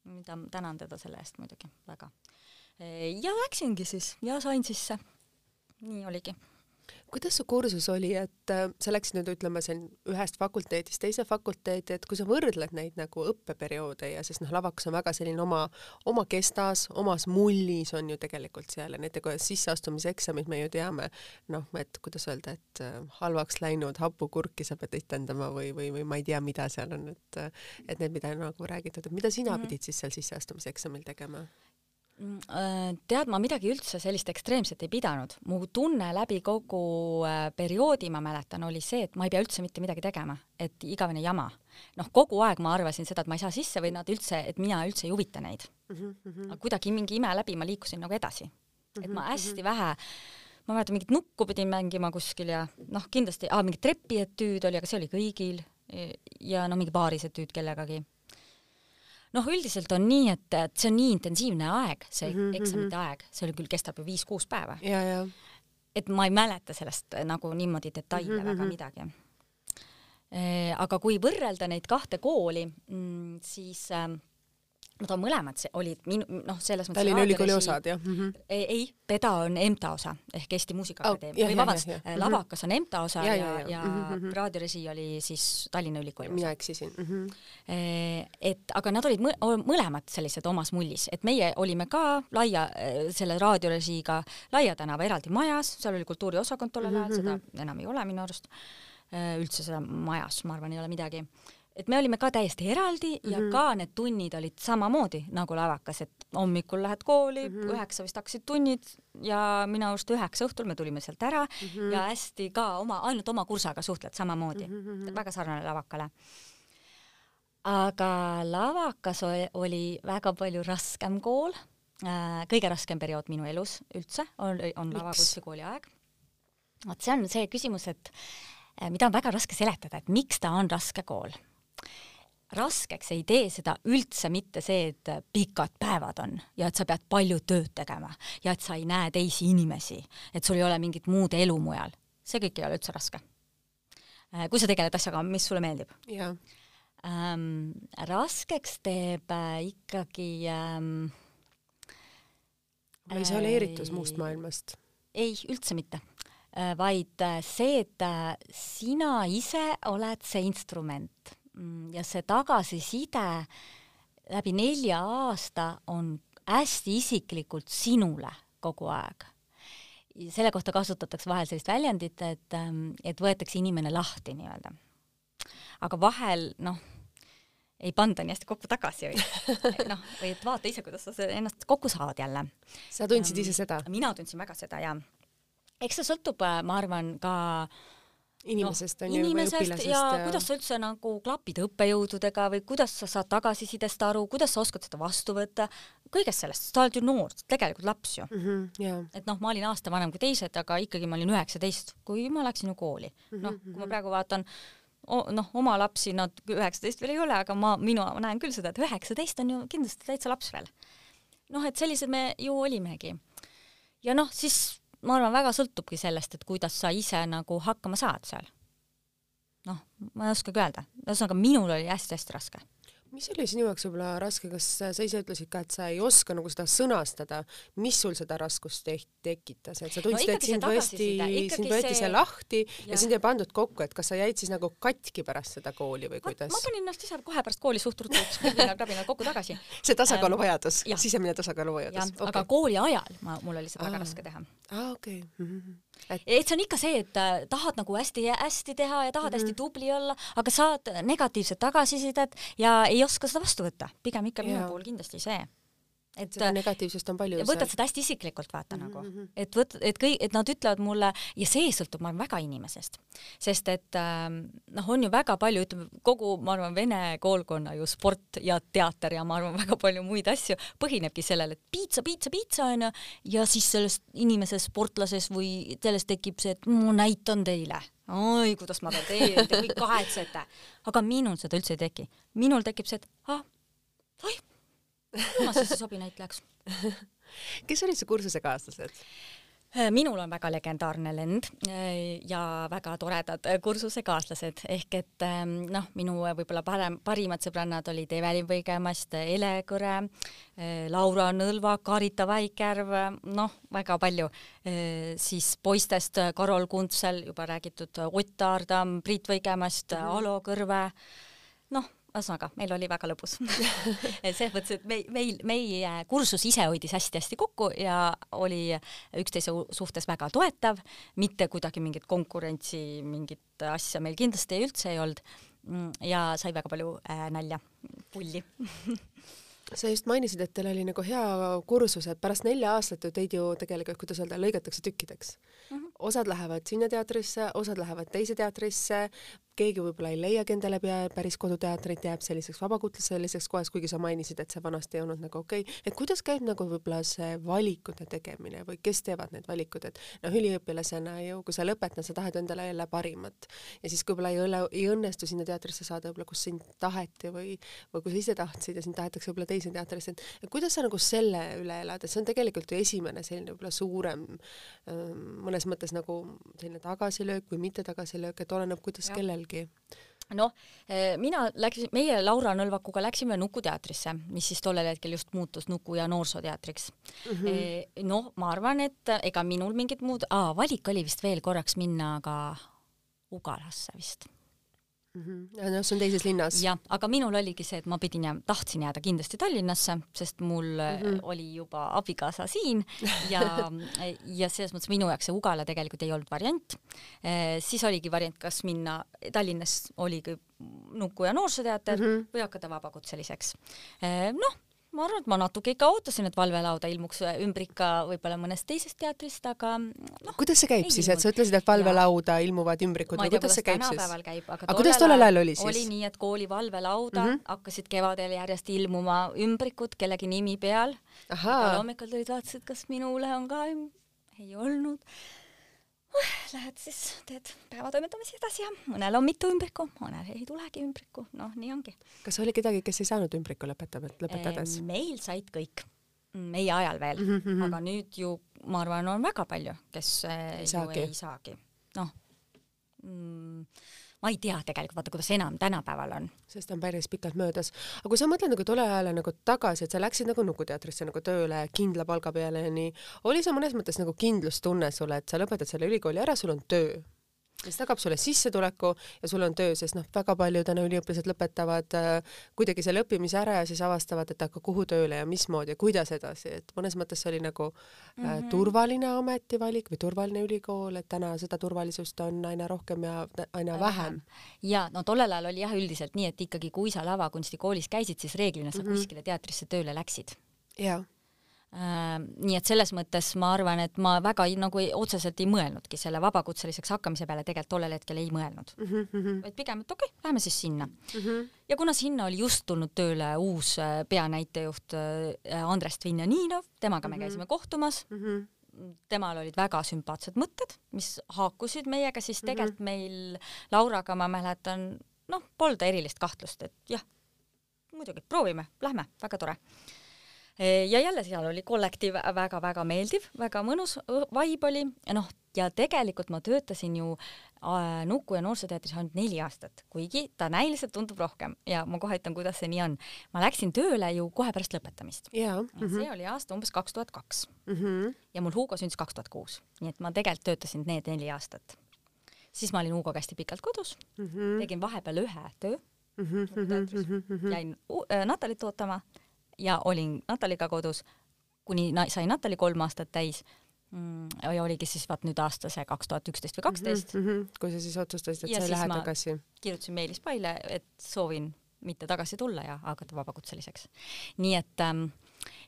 mida tänan teda selle eest muidugi väga. ja läksingi siis ja sain sisse. nii oligi kuidas su kursus oli, et äh, sa läksid nüüd ütleme siin ühest fakulteedist teise fakulteeti, et kui sa võrdled neid nagu õppeperioode ja siis noh, lavakas on väga selline oma, oma kestas, omas mullis on ju tegelikult seal ja näiteks sisseastumiseksamid me ju teame, noh, et kuidas öelda, et äh, halvaks läinud hapukurki sa pead etendama või, või, või ma ei tea, mida seal on, et et need, mida nagu räägitud, et mida sina mm -hmm. pidid siis seal sisseastumiseksamil tegema? Mm, äh, tead, ma midagi üldse sellist ekstreemset ei pidanud. mu tunne läbi kogu äh, perioodi, ma mäletan, oli see, et ma ei pea üldse mitte midagi tegema, et igavene jama. noh, kogu aeg ma arvasin seda, et ma ei saa sisse või nad üldse, et mina üldse ei huvita neid mm. -hmm. aga kuidagi mingi ime läbi ma liikusin nagu edasi mm. -hmm. et ma mhm, hästi mm -hmm. vähe ma mäletan, mingit nukku pidin mängima kuskil ja noh, kindlasti, mingit trepietüüd oli, aga see oli kõigil ja no mingi baarisetüüd kellegagi noh, üldiselt on nii, et, et see on nii intensiivne aeg, see mm -hmm. eksamite mhm. aeg, see küll kestab ju viis-kuus päeva. et ma ei mäleta sellest äh, nagu niimoodi detaile mm -hmm. väga mhm. midagi. Äh, aga kui võrrelda neid kahte kooli, mm, siis äh, Nad on mõlemad olid minu, noh, selles mõttes Tallinna Ülikooli osad, jah mm? -hmm. ei, ei, Peda on EMTA osa ehk Eesti Muusikaakadeemia oh, või vabandust, äh, mhm. Lavakas on EMTA osa ja, ja, ja, ja mm -hmm. raadiorežii oli siis Tallinna Ülikooli osa. mina eksisin mm. -hmm. et aga nad olid mõlemad sellised omas mullis, et meie olime ka laia, äh, selle raadiorežiiga Laia tänava eraldi majas, seal oli kultuuriosakond tollel ajal mm, -hmm. seda mhm. enam ei ole minu arust, üldse seda majas, ma arvan, ei ole midagi et me olime ka täiesti eraldi mm -hmm. ja mhm. ka need tunnid olid samamoodi nagu lavakas, et hommikul lähed kooli mm, -hmm. üheksa vist hakkasid tunnid ja minu arust üheksa õhtul me tulime sealt ära mm -hmm. ja hästi ka oma, ainult oma kursaga suhtled samamoodi mm, -hmm. väga sarnane lavakale. aga lavakas oli väga palju raskem kool, äh, kõige raskem periood minu elus üldse on, on lavakutsekooli aeg. vot see on see küsimus, et äh, mida on väga raske seletada, et miks ta on raske kool raskeks ei tee seda üldse mitte see, et pikad päevad on ja et sa pead palju tööd tegema ja et sa ei näe teisi inimesi, et sul ei ole mingit muud elu mujal. see kõik ei ole üldse raske. Äh, kui sa tegeled asjaga, mis sulle meeldib. Ähm, raskeks teeb äh, ikkagi ähm, isoleeritus äh, muust maailmast? ei, üldse mitte äh,, vaid äh, see, et äh, sina ise oled see instrument ja see tagasiside läbi nelja aasta on hästi isiklikult sinule kogu aeg. selle kohta kasutatakse vahel sellist väljendit, et, ähm, et võetakse inimene lahti nii-öelda. aga vahel noh, ei panda nii hästi kokku tagasi või noh, või et vaata ise, kuidas sa ennast kokku saad jälle. sa tundsid ise seda? mina tundsin väga seda ja eks see sõltub, äh, ma arvan, ka äh, inimesest no, on ju inimesest ja, ja kuidas sa üldse nagu klapid õppejõududega või kuidas sa saad tagasisidest aru, kuidas sa oskad seda vastu võtta, kõigest sellest, sa oled ju noor, tegelikult laps ju mm. -hmm, yeah. et noh, ma olin aasta vanem kui teised, aga ikkagi ma olin üheksateist, kui ma läksin ju kooli -hmm.. noh, kui ma mhm. praegu vaatan noh, oma lapsi, nad üheksateist veel ei ole, aga ma, minu näen küll seda, et üheksateist on ju kindlasti täitsa laps veel. noh, et sellised me ju olimegi. ja noh, siis ma arvan, väga sõltubki sellest, et kuidas sa ise nagu hakkama saad seal. noh, ma ei oskagi öelda, ühesõnaga minul oli hästi-hästi raske mis oli sinu jaoks võib-olla raske, kas sa ise ütlesid ka, et sa ei oska nagu seda sõnastada, mis sul seda raskust te tekitas, et sa tundsid no,, et sind võeti, sind võeti see lahti ja, ja sind ei pandud kokku, et kas sa jäid siis nagu katki pärast seda kooli või kuidas? ma panin ennast ise kohe pärast kooli suht ruttu krabinal kokku tagasi. see tasakaaluvajadus ähm,, sisemine tasakaaluvajadus. Okay. aga kooli ajal ma, mul oli seda väga raske teha. aa, okei. Mhm. Et see on ikka see, et äh, tahad nagu hästi-hästi teha ja tahad mm -hmm. hästi tubli olla, aga saad negatiivset tagasisidet ja ei ei oska seda vastu võtta, pigem ikka minu puhul kindlasti see et seda negatiivsust on palju. võtad seda hästi isiklikult, vaata mm -hmm. nagu, mhm. et võt-, et kõik, et nad ütlevad mulle ja see sõltub, ma arvan, väga inimesest, sest et äh, noh, on ju väga palju, ütleme kogu, ma arvan, vene koolkonna ju sport ja teater ja ma arvan, väga palju muid asju põhinebki sellel, et piitsa, piitsa, piitsa onju ja siis sellest inimeses, sportlases või sellest tekib see, et ma näitan teile oi, kuidas ma teen, te kõik kahetsete. aga minul seda üldse ei teki. minul tekib see, et ah, oi, ma siis sobinäitlejaks. <laughs> kes olid su kursusekaaslased? Äh, minul on väga legendaarne lend äh, ja väga toredad äh, kursusekaaslased ehk et ähm, noh, minu võib-olla parem, parimad sõbrannad olid Evelin Põigemast, Ele Kõre, Laura Nõlva, Karita Vaikärv, noh, väga palju. siis poistest Karol Kuntsel, juba räägitud Ott Aardam, Priit Võigemast mm, -hmm. Alo Kõrve, noh, ühesõnaga, meil oli väga lõbus <laughs> selles mõttes, et meil, meil, meie kursus ise hoidis hästi-hästi kokku ja oli üksteise suhtes väga toetav, mitte kuidagi mingit konkurentsi, mingit asja meil kindlasti üldse ei olnud. Mm, ja sai väga palju äh, nalja, pulli <laughs> sa just mainisid, et teil oli nagu hea kursus, et pärast nelja aastat ju teid ju tegelikult, kuidas öelda, lõigatakse tükkideks mm. -hmm. osad lähevad sinna teatrisse, osad lähevad teise teatrisse, keegi võib-olla ei leiagi endale pea päris koduteatrit, jääb selliseks vabakutseliseks kohaks, kuigi sa mainisid, et see vanasti ei olnud nagu okei. Okay.. et kuidas käib nagu võib-olla see valikute tegemine või kes teevad need valikud, et noh, üliõpilasena ju, kui sa lõpetad, sa tahad endale jälle parimat. Ja siis kui võib-olla ei õle, ei õnnestu sinna teatrisse saada, võib-olla kus sind taheti või, või kui sa ise tahtsid ja sind tahetakse võib-olla teise teatrisse, et kuidas sa nagu selle üle elad, et see on tegelikult ju esimene selline võib-olla suurem mõnes mõttes nagu selline tagasilöök või mitte tagasilöök, et oleneb, kuidas ja. kellelgi kellelgi? noh, mina läksin, meie Laura Nõlvakuga läksime Nuku teatrisse, mis siis tollel hetkel just muutus Nuku ja Noorsooteatriks mm. -hmm. noh, ma arvan, et ega minul mingit muud, valik oli vist veel korraks minna ka Ugalasse vist mm. -hmm. noh, see on teises linnas. jah, aga minul oligi see, et ma pidin jääma, tahtsin jääda kindlasti Tallinnasse, sest mul mm -hmm. oli juba abikaasa siin ja <laughs> ja selles mõttes minu jaoks see Ugala tegelikult ei olnud variant e,. siis oligi variant, kas minna, Tallinnas oligi Nuku ja Noorsooteater mm -hmm. või hakata vabakutseliseks e,. noh ma arvan, et ma natuke ikka ootasin, et valvelauda ilmuks ümber ikka võib-olla mõnest teisest teatrist, aga noh. kuidas see käib siis, et sa ütlesid, et valvelauda ja. ilmuvad ümbrikud või kuidas see käib siis? käib, aga, aga kuidas tollel ajal oli siis? oli nii, et kooli valvelauda mm -hmm. hakkasid kevadel järjest ilmuma ümbrikud kellegi nimi peal. igal hommikul tulid, vaatasid, kas minule on ka, ei olnud lähed siis, teed päevatoimetamisi edasi ja mõnel on mitu ümbrikku, mõnel ei tulegi ümbrikku, noh, nii ongi. kas oli kedagi, kes ei saanud ümbrikku lõpetab, lõpetades? meil said kõik, meie ajal veel mm, -hmm. aga nüüd ju ma arvan, on väga palju, kes ei saagi, ei saagi., noh mm, ma ei tea tegelikult, vaata kuidas enam tänapäeval on. sest on päris pikalt möödas. aga kui sa mõtled nagu tolle ajale nagu tagasi, et sa läksid nagu Nukuteatrisse nagu tööle kindla palga peale ja nii, oli see mõnes mõttes nagu kindlustunne sulle, et sa lõpetad selle ülikooli ära, sul on töö mis tagab sulle sissetuleku ja sul on töö, sest noh, väga paljud täna üliõpilased lõpetavad äh, kuidagi selle õppimise ära ja siis avastavad, et aga kuhu tööle ja mismoodi ja kuidas edasi, et mõnes mõttes see oli nagu mm -hmm. äh, turvaline ametivalik või turvaline ülikool, et täna seda turvalisust on aina rohkem ja aina vähem. ja no tollel ajal oli jah, üldiselt nii, et ikkagi, kui sa lavakunstikoolis käisid, siis reeglina sa mm -hmm. kuskile teatrisse tööle läksid. jah Äh, nii et selles mõttes ma arvan, et ma väga nagu ei, otseselt ei mõelnudki selle vabakutseliseks hakkamise peale, tegelikult tollel hetkel ei mõelnud mm. -hmm. vaid pigem, et okei okay,, lähme siis sinna mm. -hmm. ja kuna sinna oli just tulnud tööle uus äh, peanäitejuht äh, Andres Dvinjaninov, temaga me mm -hmm. käisime kohtumas mm. -hmm temal olid väga sümpaatsed mõtted, mis haakusid meiega, siis mhm. tegelikult mm -hmm. meil Lauraga ma mäletan, noh, polnud erilist kahtlust, et jah, muidugi proovime, lähme, väga tore ja jälle seal oli kollektiiv väga-väga meeldiv, väga mõnus vibe oli ja noh, ja tegelikult ma töötasin ju äh, Nuku ja Noorsooteatris ainult neli aastat, kuigi ta näiliselt tundub rohkem ja ma kohe ütlen, kuidas see nii on. ma läksin tööle ju kohe pärast lõpetamist. ja mm -hmm. see oli aasta umbes kaks tuhat kaks. Mhm. ja mul Hugo sündis kaks tuhat kuus, nii et ma tegelikult töötasin need neli aastat. siis ma olin Hugoga hästi pikalt kodus mm, -hmm. tegin vahepeal ühe töö mm, -hmm. jäin äh, Natalit ootama ja olin Nataliga kodus, kuni na sai Natali kolm aastat täis mm, ja oligi siis vaat nüüd aasta see kaks tuhat üksteist või kaksteist mm. -hmm. kui sa siis otsustasid, et ja sa ei lähe tagasi? kirjutasin Meelis Paile, et soovin mitte tagasi tulla ja hakata vabakutseliseks. nii et ähm,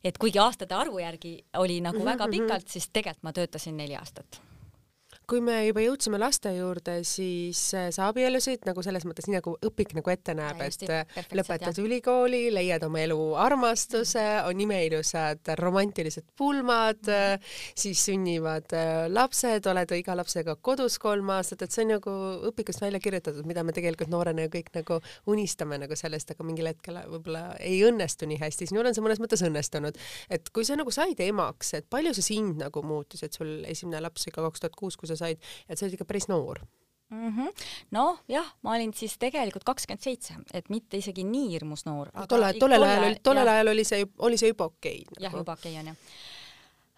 et kuigi aastate arvu järgi oli nagu väga mhm, mhm. pikalt, siis tegelikult ma töötasin neli aastat kui me juba jõudsime laste juurde, siis äh, sa abiellusid nagu selles mõttes, nii nagu õpik nagu ette näeb, et äh, lõpetad jah. ülikooli, leiad oma elu armastuse, on imeilusad romantilised pulmad, äh, siis sünnivad lapsed, oled iga lapsega kodus kolm aastat, et see on nagu õpikust välja kirjutatud, mida me tegelikult noorena ju kõik nagu unistame nagu sellest, aga mingil hetkel võib-olla ei õnnestu nii hästi. sinul on see mõnes mõttes õnnestunud, et kui sa nagu said emaks, et palju see sind nagu muutis, et sul esimene laps ikka kaks tuhat kuus, kui sa said, et sa olid ikka päris noor mm -hmm.. noh, jah, ma olin siis tegelikult kakskümmend seitse, et mitte isegi nii hirmus noor. tolle, tollel ajal oli, tollel ajal oli see, oli see juba okei okay, nagu.. jah, juba okei okay, on jah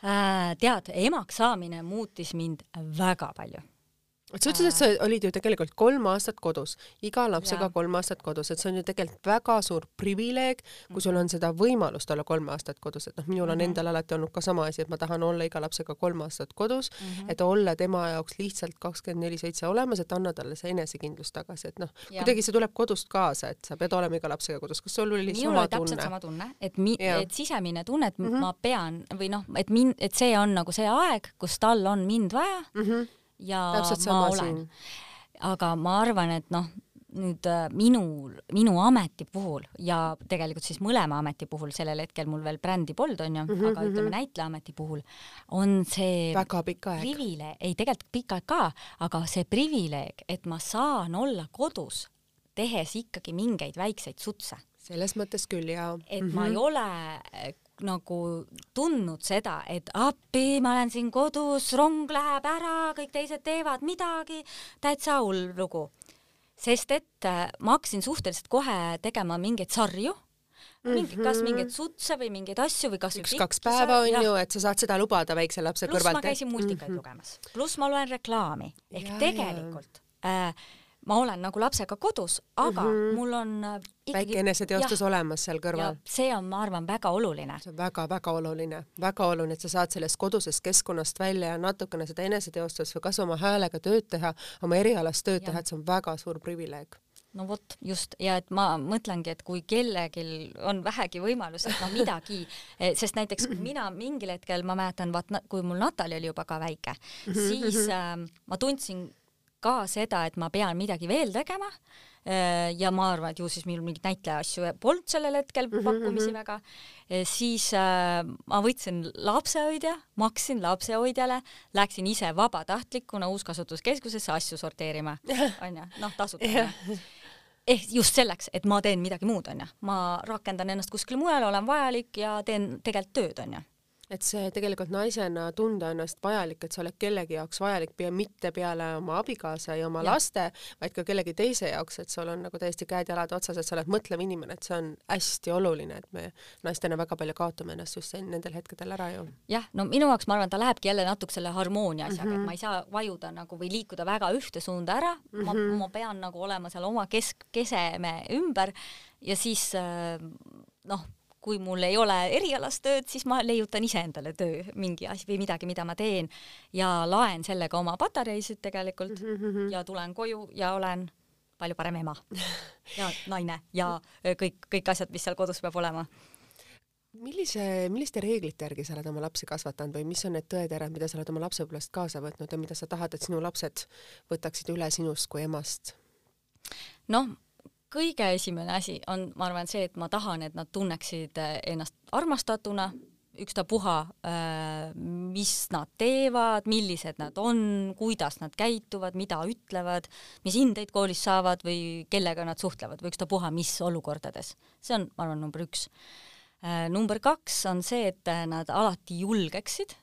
äh,. tead, emaks saamine muutis mind väga palju et sa ütlesid, et sa olid ju tegelikult kolm aastat kodus, iga lapsega ja. kolm aastat kodus, et see on ju tegelikult väga suur privileeg, kui sul on seda võimalust olla kolm aastat kodus, et noh, minul on mm -hmm. endal alati olnud ka sama asi, et ma tahan olla iga lapsega kolm aastat kodus mm, -hmm. et olla tema jaoks lihtsalt kakskümmend neli seitse olemas, et anda talle see enesekindlus tagasi, et noh, kuidagi see tuleb kodust kaasa, et sa pead olema iga lapsega kodus, kas sul oli minul sama tunne? täpselt sama tunne, et mi-, et sisemine tunne, et mm -hmm. ma pean või noh, et min-, et see on nagu see aeg, kus tal on mind vaja mm, -hmm ja Täpselt ma olen. aga ma arvan, et noh, nüüd äh, minul, minu ameti puhul ja tegelikult siis mõlema ameti puhul, sellel hetkel mul veel brändi polnud, onju mm, -hmm, aga ütleme mhm. näitlejaameti puhul on see väga pikk aeg. privileeg, ei tegelikult pikk aeg ka, aga see privileeg, et ma saan olla kodus, tehes ikkagi mingeid väikseid sutse. selles mõttes küll, jaa. et mm -hmm. ma ei ole nagu tundnud seda, et appi, ma olen siin kodus, rong läheb ära, kõik teised teevad midagi, täitsa hull lugu. sest et äh, ma hakkasin suhteliselt kohe tegema mingeid sarju mingi, kas mhm. mingeid sutse või mingeid asju või kas üks-kaks päeva on ju, et sa saad seda lubada väikse lapse pluss kõrvalt. pluss ma käisin multikaid mm -hmm. lugemas, pluss ma loen reklaami ehk ja, tegelikult äh, ma olen nagu lapsega kodus, aga mm -hmm. mul on äh, ikkagi... väike eneseteostus olemas seal kõrval. see on, ma arvan, väga oluline. see on väga-väga oluline, väga oluline, et sa saad sellest kodusest keskkonnast välja ja natukene seda eneseteostust või kas oma häälega tööd teha, oma erialast tööd ja. teha, et see on väga suur privileeg no vot, just, ja et ma mõtlengi, et kui kellelgi on vähegi võimalus, et no midagi, <laughs> eh, sest näiteks mina mingil hetkel, ma mäletan, vaat kui mul Natali oli juba ka väike, siis äh, ma tundsin ka seda, et ma pean midagi veel tegema. Äh, ja ma arvan, et ju siis minul mingeid näitleja asju polnud sellel hetkel mhm, pakkumisi mm -hmm. väga, äh, siis äh, ma võtsin lapsehoidja, maksin lapsehoidjale, läksin ise vabatahtlikuna Uuskasutuskeskusesse asju sorteerima, <laughs> onju, noh, tasuta onju ehk just selleks, et ma teen midagi muud, onju. ma rakendan ennast kuskil mujal, olen vajalik ja teen tegelikult tööd, onju et see tegelikult naisena tunda ennast vajalik, et sa oled kellegi jaoks vajalik ja mitte peale oma abikaasa ja oma ja. laste, vaid ka kellegi teise jaoks, et sul on nagu täiesti käed-jalad otsas, et sa oled mõtlev inimene, et see on hästi oluline, et me naistena väga palju kaotame ennast just nendel hetkedel ära ju. jah, no minu jaoks ma arvan, ta lähebki jälle natuke selle harmoonia asjaga mm, -hmm. et mhm. ma ei saa vajuda nagu või liikuda väga ühte suunda ära mm, -hmm. ma, mhm. ma pean nagu olema seal oma kesk, keseme ümber ja siis äh, noh kui mul ei ole erialast tööd, siis ma leiutan iseendale töö, mingi asi või midagi, mida ma teen ja laen sellega oma patareisid tegelikult mm -hmm. ja tulen koju ja olen palju parem ema <laughs> ja naine ja kõik, kõik asjad, mis seal kodus peab olema millise, milliste reeglite järgi sa oled oma lapsi kasvatanud või mis on need tõeterad, mida sa oled oma lapsepõlvest kaasa võtnud ja mida sa tahad, et sinu lapsed võtaksid üle sinust kui emast? noh, kõige esimene asi on, ma arvan, see, et ma tahan, et nad tunneksid äh, ennast armastatuna, ükstapuha, äh, mis nad teevad, millised nad on, kuidas nad käituvad, mida ütlevad, mis hindeid koolis saavad või kellega nad suhtlevad või ükstapuha, mis olukordades. see on, ma arvan, number üks. Äh, number kaks on see, et nad alati julgeksid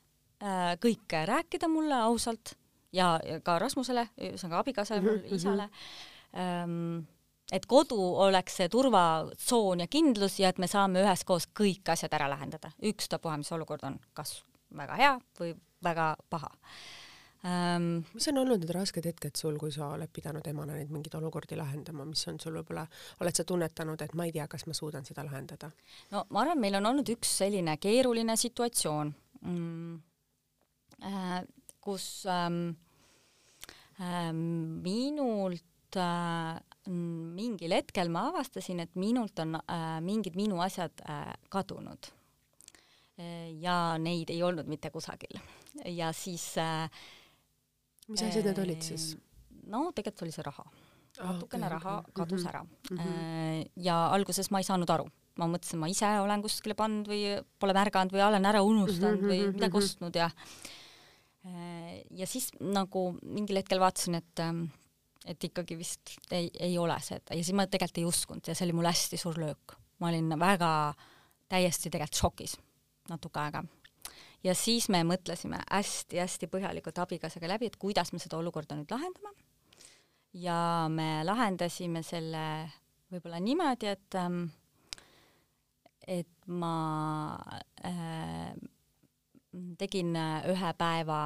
kõike rääkida mulle ausalt ja ka Rasmusele, ühesõnaga abikaasale, mhm, isale ähm, et kodu oleks see turvatsoon ja kindlus ja et me saame üheskoos kõik asjad ära lahendada, ükstapuha, mis olukord on, kas väga hea või väga paha ähm,. mis on olnud need rasked hetked sul, kui sa oled pidanud emana neid mingeid olukordi lahendama, mis on sul võib-olla, oled sa tunnetanud, et ma ei tea, kas ma suudan seda lahendada? no ma arvan, meil on olnud üks selline keeruline situatsioon mm,, äh, kus ähm, äh, minult äh, mingil hetkel ma avastasin, et minult on äh, mingid minu asjad äh, kadunud. ja neid ei olnud mitte kusagil. ja siis äh, mis asjad need olid siis? no tegelikult oli see raha Ah, natukene okei, raha okei. kadus Mhm. ära Mhm. ja alguses ma ei saanud aru, ma mõtlesin, ma ise olen kuskile pannud või pole märganud või olen ära unustanud või Mhm, midagi mhm. ostnud ja ja siis nagu mingil hetkel vaatasin, et et ikkagi vist ei, ei ole seda ja siis ma tegelikult ei uskunud ja see oli mul hästi suur löök. ma olin väga täiesti tegelikult šokis natuke aega. ja siis me mõtlesime hästi-hästi põhjalikult abikaasaga läbi, et kuidas me seda olukorda nüüd lahendame. ja me lahendasime selle võib-olla niimoodi, et ähm, et ma äh, tegin äh, ühe päeva,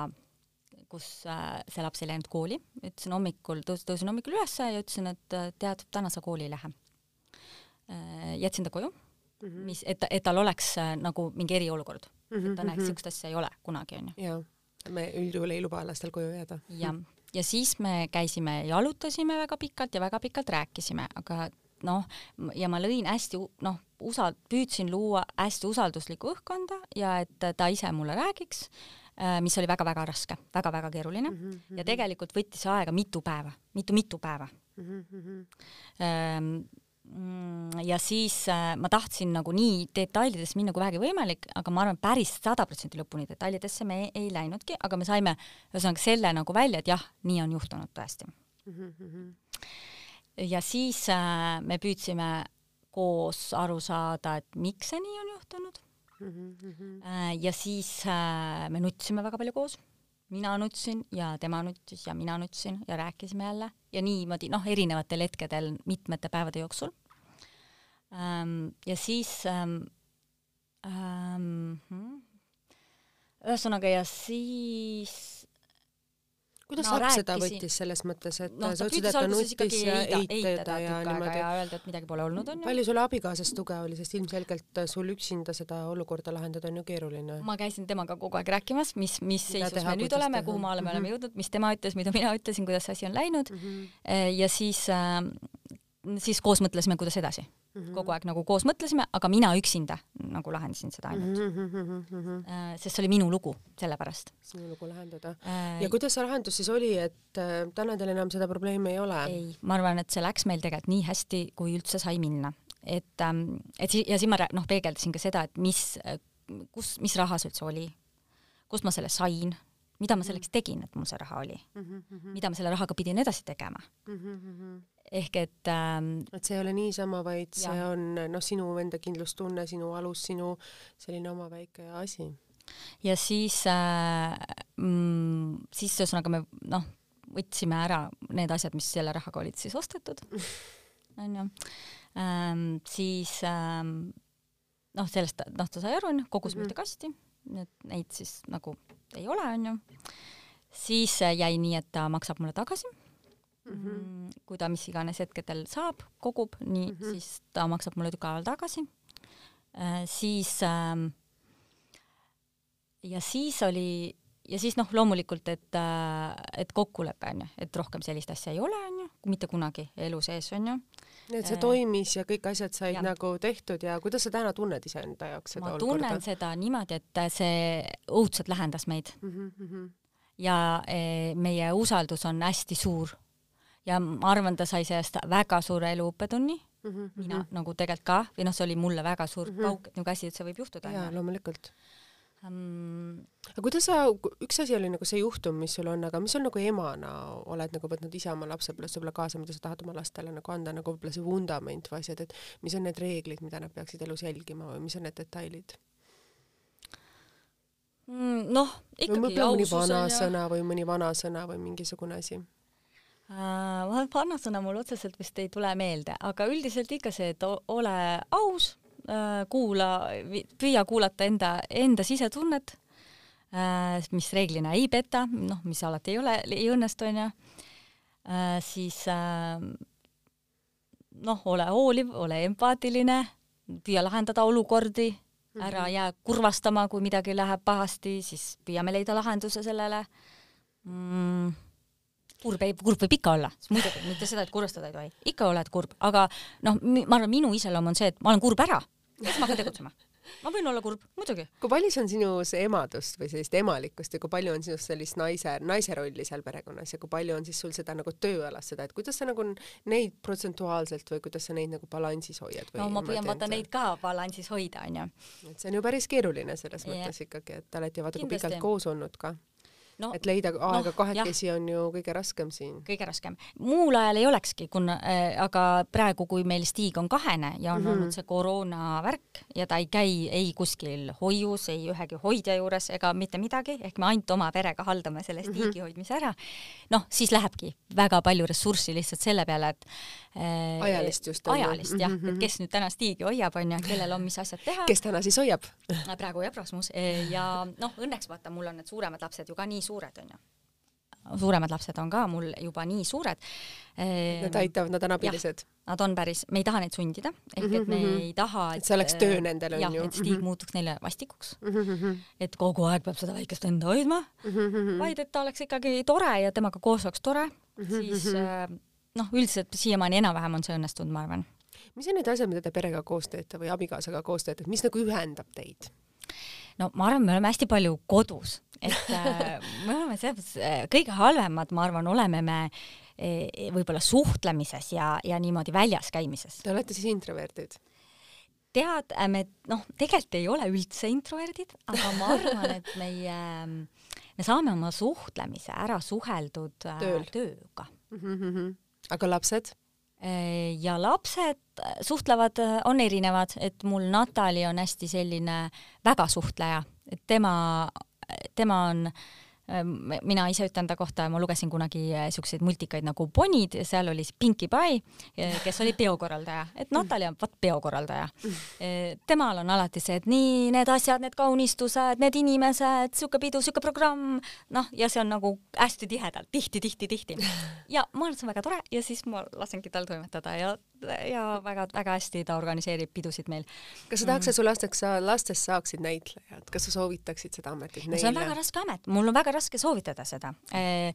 kus äh, see laps ei läinud kooli, ütlesin hommikul, tõus-, tõusin hommikul üles ja ütlesin, et äh, tead, täna sa kooli ei lähe äh,. jätsin ta koju mm, -hmm. mis, et, et tal oleks äh, nagu mingi eriolukord mm, -hmm. et ta näeks, niisugust asja ei ole kunagi, onju. jaa, me üldjuhul ei luba lastel koju jääda. jah, ja siis me käisime, jalutasime väga pikalt ja väga pikalt rääkisime, aga noh, ja ma lõin hästi noh, usal-, püüdsin luua hästi usalduslikku õhkkonda ja et ta ise mulle räägiks, mis oli väga-väga raske väga,, väga-väga keeruline mm -hmm. ja tegelikult võttis aega mitu päeva mitu,, mitu-mitu päeva mm. -hmm. ja siis äh, ma tahtsin nagu nii detailidesse minna kui vähegi võimalik, aga ma arvan, päris sada protsenti lõpuni detailidesse me ei, ei läinudki, aga me saime ühesõnaga selle nagu välja, et jah, nii on juhtunud tõesti mm. -hmm ja siis äh, me püüdsime koos aru saada, et miks see nii on juhtunud mm. -hmm. ja siis äh, me nutsime väga palju koos. mina nutsin ja tema nutsis ja mina nutsin ja rääkisime jälle ja niimoodi noh, erinevatel hetkedel mitmete päevade jooksul ähm,. ja siis ähm, ähm, ühesõnaga ja siis kuidas no, laps seda võttis selles mõttes, et no, sa ütlesid, et ta nuttis ja eitada ja niimoodi. ja öelda, et midagi pole olnud, onju. palju sul abikaasast tuge oli, sest ilmselgelt sul üksinda seda olukorda lahendada on ju keeruline. ma käisin temaga kogu aeg rääkimas, mis, mis seisus me nüüd oleme, kuhu me Mhm. oleme jõudnud, mis tema ütles, mida mina ütlesin, kuidas see asi on läinud mm. -hmm. ja siis äh, siis koos mõtlesime, kuidas edasi mm. -hmm. kogu aeg nagu koos mõtlesime, aga mina üksinda nagu lahendasin seda ainult mm. -hmm. mm., sest see oli minu lugu, sellepärast. sinu lugu lahendada äh,. ja kuidas see lahendus siis oli, et äh, täna teil enam seda probleemi ei ole? ei, ma arvan, et see läks meil tegelikult nii hästi, kui üldse sai minna, et ähm, et ja siis ma noh, peegeldasin ka seda, et mis, kus, mis raha see üldse oli, kust ma selle sain, mida ma selleks tegin, et mul see raha oli mm, -hmm. mida ma selle rahaga pidin edasi tegema mm. -hmm. Ehk et ähm, et see ei ole niisama, vaid Ja. see on noh, sinu enda kindlustunne, sinu alus, sinu selline oma väike asi. ja siis äh, mm, siis ühesõnaga me noh, võtsime ära need asjad, mis selle rahaga olid siis ostetud, <laughs> onju ähm,. siis ähm, noh, sellest noh, ta sai aru, onju, kogusime Mhm. ühte kasti, et neid siis nagu ei ole, onju. siis äh, jäi nii, et ta maksab mulle tagasi mm. -hmm. kui ta mis iganes hetkedel saab, kogub, nii mm. -hmm. siis ta maksab mulle tükk aega tagasi äh, siis ähm, ja siis oli ja siis noh, loomulikult, et äh, et kokkulepe onju, et rohkem sellist asja ei ole onju, mitte kunagi elu sees onju. nii et see Äh, toimis ja kõik asjad said jah. nagu tehtud ja kuidas sa täna tunned iseenda jaoks seda ma olukorda? tunnen seda niimoodi, et see õudselt lähendas meid mm. -hmm. ja e, meie usaldus on hästi suur. Ja ma arvan, ta sai sellest väga suure elu õppetunni Mm -hmm. mina mm -hmm. nagu tegelikult ka või noh, see oli mulle väga suur mm. -hmm. pauk, et niisugune asi üldse võib juhtuda jaa, loomulikult. Mm, aga kuidas sa, üks asi oli nagu see juhtum, mis sul on, aga mis sul nagu emana oled nagu võtnud ise oma lapsepõlvest võib-olla kaasa, mida sa tahad oma lastele nagu anda, nagu võib-olla see vundament või asjad, et mis on need reeglid, mida nad peaksid elus jälgima või mis on need detailid? mm, noh, ikkagi mõni ausus onju. vanasõna või mõni vanasõna või mingisugune asi? Äh, vanasõna mul otseselt vist ei tule meelde, aga üldiselt ikka see, et ole aus, kuula, püüa kuulata enda, enda sisetunnet, mis reeglina ei peta, noh, mis alati ei ole, ei õnnestu, onju. siis äh, noh, ole hooliv, ole empaatiline, püüa lahendada olukordi, ära jää kurvastama, kui midagi läheb pahasti, siis püüame leida lahenduse sellele. Mm kurb ei, kurb võib ikka olla, muidugi mitte seda, et kurvastada ei tohi, ikka oled kurb, aga noh, ma arvan, minu iseloom on see, et ma olen kurb ära siis ma hakkan tegutsema. ma võin olla kurb, muidugi. kui palju see on sinus emadust või sellist emalikkust ja kui palju on sinust sellist naise, naise rolli seal perekonnas ja kui palju on siis sul seda nagu tööalas seda, et kuidas sa nagu neid protsentuaalselt või kuidas sa neid nagu balansis hoiad? no ma püüan vaata neid ka balansis hoida, onju. et see on ju päris keeruline selles yeah. mõttes ikkagi, et te olete ju vaata kui pikalt koos olnud ka no, et leida aega no, kahekesi jah. on ju kõige raskem siin. kõige raskem. muul ajal ei olekski, kuna äh,, aga praegu, kui meil Stig on kahene ja on mm -hmm. olnud see koroonavärk ja ta ei käi ei kuskil hoius, ei ühegi hoidja juures ega mitte midagi, ehk me ainult oma perega haldame selle Stigi mm -hmm. hoidmise ära, noh, siis lähebki väga palju ressurssi lihtsalt selle peale, et äh, ajalist just. ajalist jah mm, -hmm. et kes nüüd täna Stigi hoiab, on ju, kellel on mis asjad teha. kes täna siis hoiab <laughs> praegu jah, Rasmus ja noh, õnneks vaata, mul on need suuremad lapsed ju ka nii suured, onju suuremad lapsed on ka mul juba nii suured. Nad aitavad, nad on abilised? Nad on päris, me ei taha neid sundida, ehk et me mhm. ei taha, et, et see oleks töö nendele, on ju. et Stig mm -hmm. muutuks neile vastikuks mm. -hmm. et kogu aeg peab seda väikest venda hoidma mm, -hmm. vaid et ta oleks ikkagi tore ja temaga koos oleks tore mm, -hmm. siis äh, noh, üldiselt siiamaani enam-vähem on see õnnestunud, ma arvan. mis on need asjad, mida te perega koos teete või abikaasaga koos teete, et mis nagu ühendab teid? no ma arvan, me oleme hästi palju kodus, et äh, me oleme selles mõttes äh, kõige halvemad, ma arvan, oleme me e, võib-olla suhtlemises ja, ja niimoodi väljas käimises. Te olete siis introverdid? tead, äh, me noh, tegelikult ei ole üldse introverdid, aga ma arvan, et meie, me saame oma suhtlemise ära suheldud Tööl. tööga mm. -hmm. aga lapsed? ja lapsed suhtlevad, on erinevad, et mul Natali on hästi selline väga suhtleja, et tema, tema on äh, Ehm, mina ise ütlen ta kohta, ma lugesin kunagi eh, siukseid multikaid nagu Bonid ja seal oli siis Pinkie Pie, eh, kes oli peokorraldaja, et Natalja on vot peokorraldaja. Eh, temal on alati see, et nii need asjad, need kaunistused, need inimesed, siuke pidu, siuke programm, noh, ja see on nagu hästi tihedalt, tihti, tihti, tihti. ja ma arvan, et see on väga tore ja siis ma lasengi tal toimetada ja, ja väga-väga hästi ta organiseerib pidusid meil. kas sa tahaks, et su lasteks, lastest saaksid näitlejad, kas sa soovitaksid seda ametit neile? see on väga raske amet, mul on väga väga raske soovitada seda eh,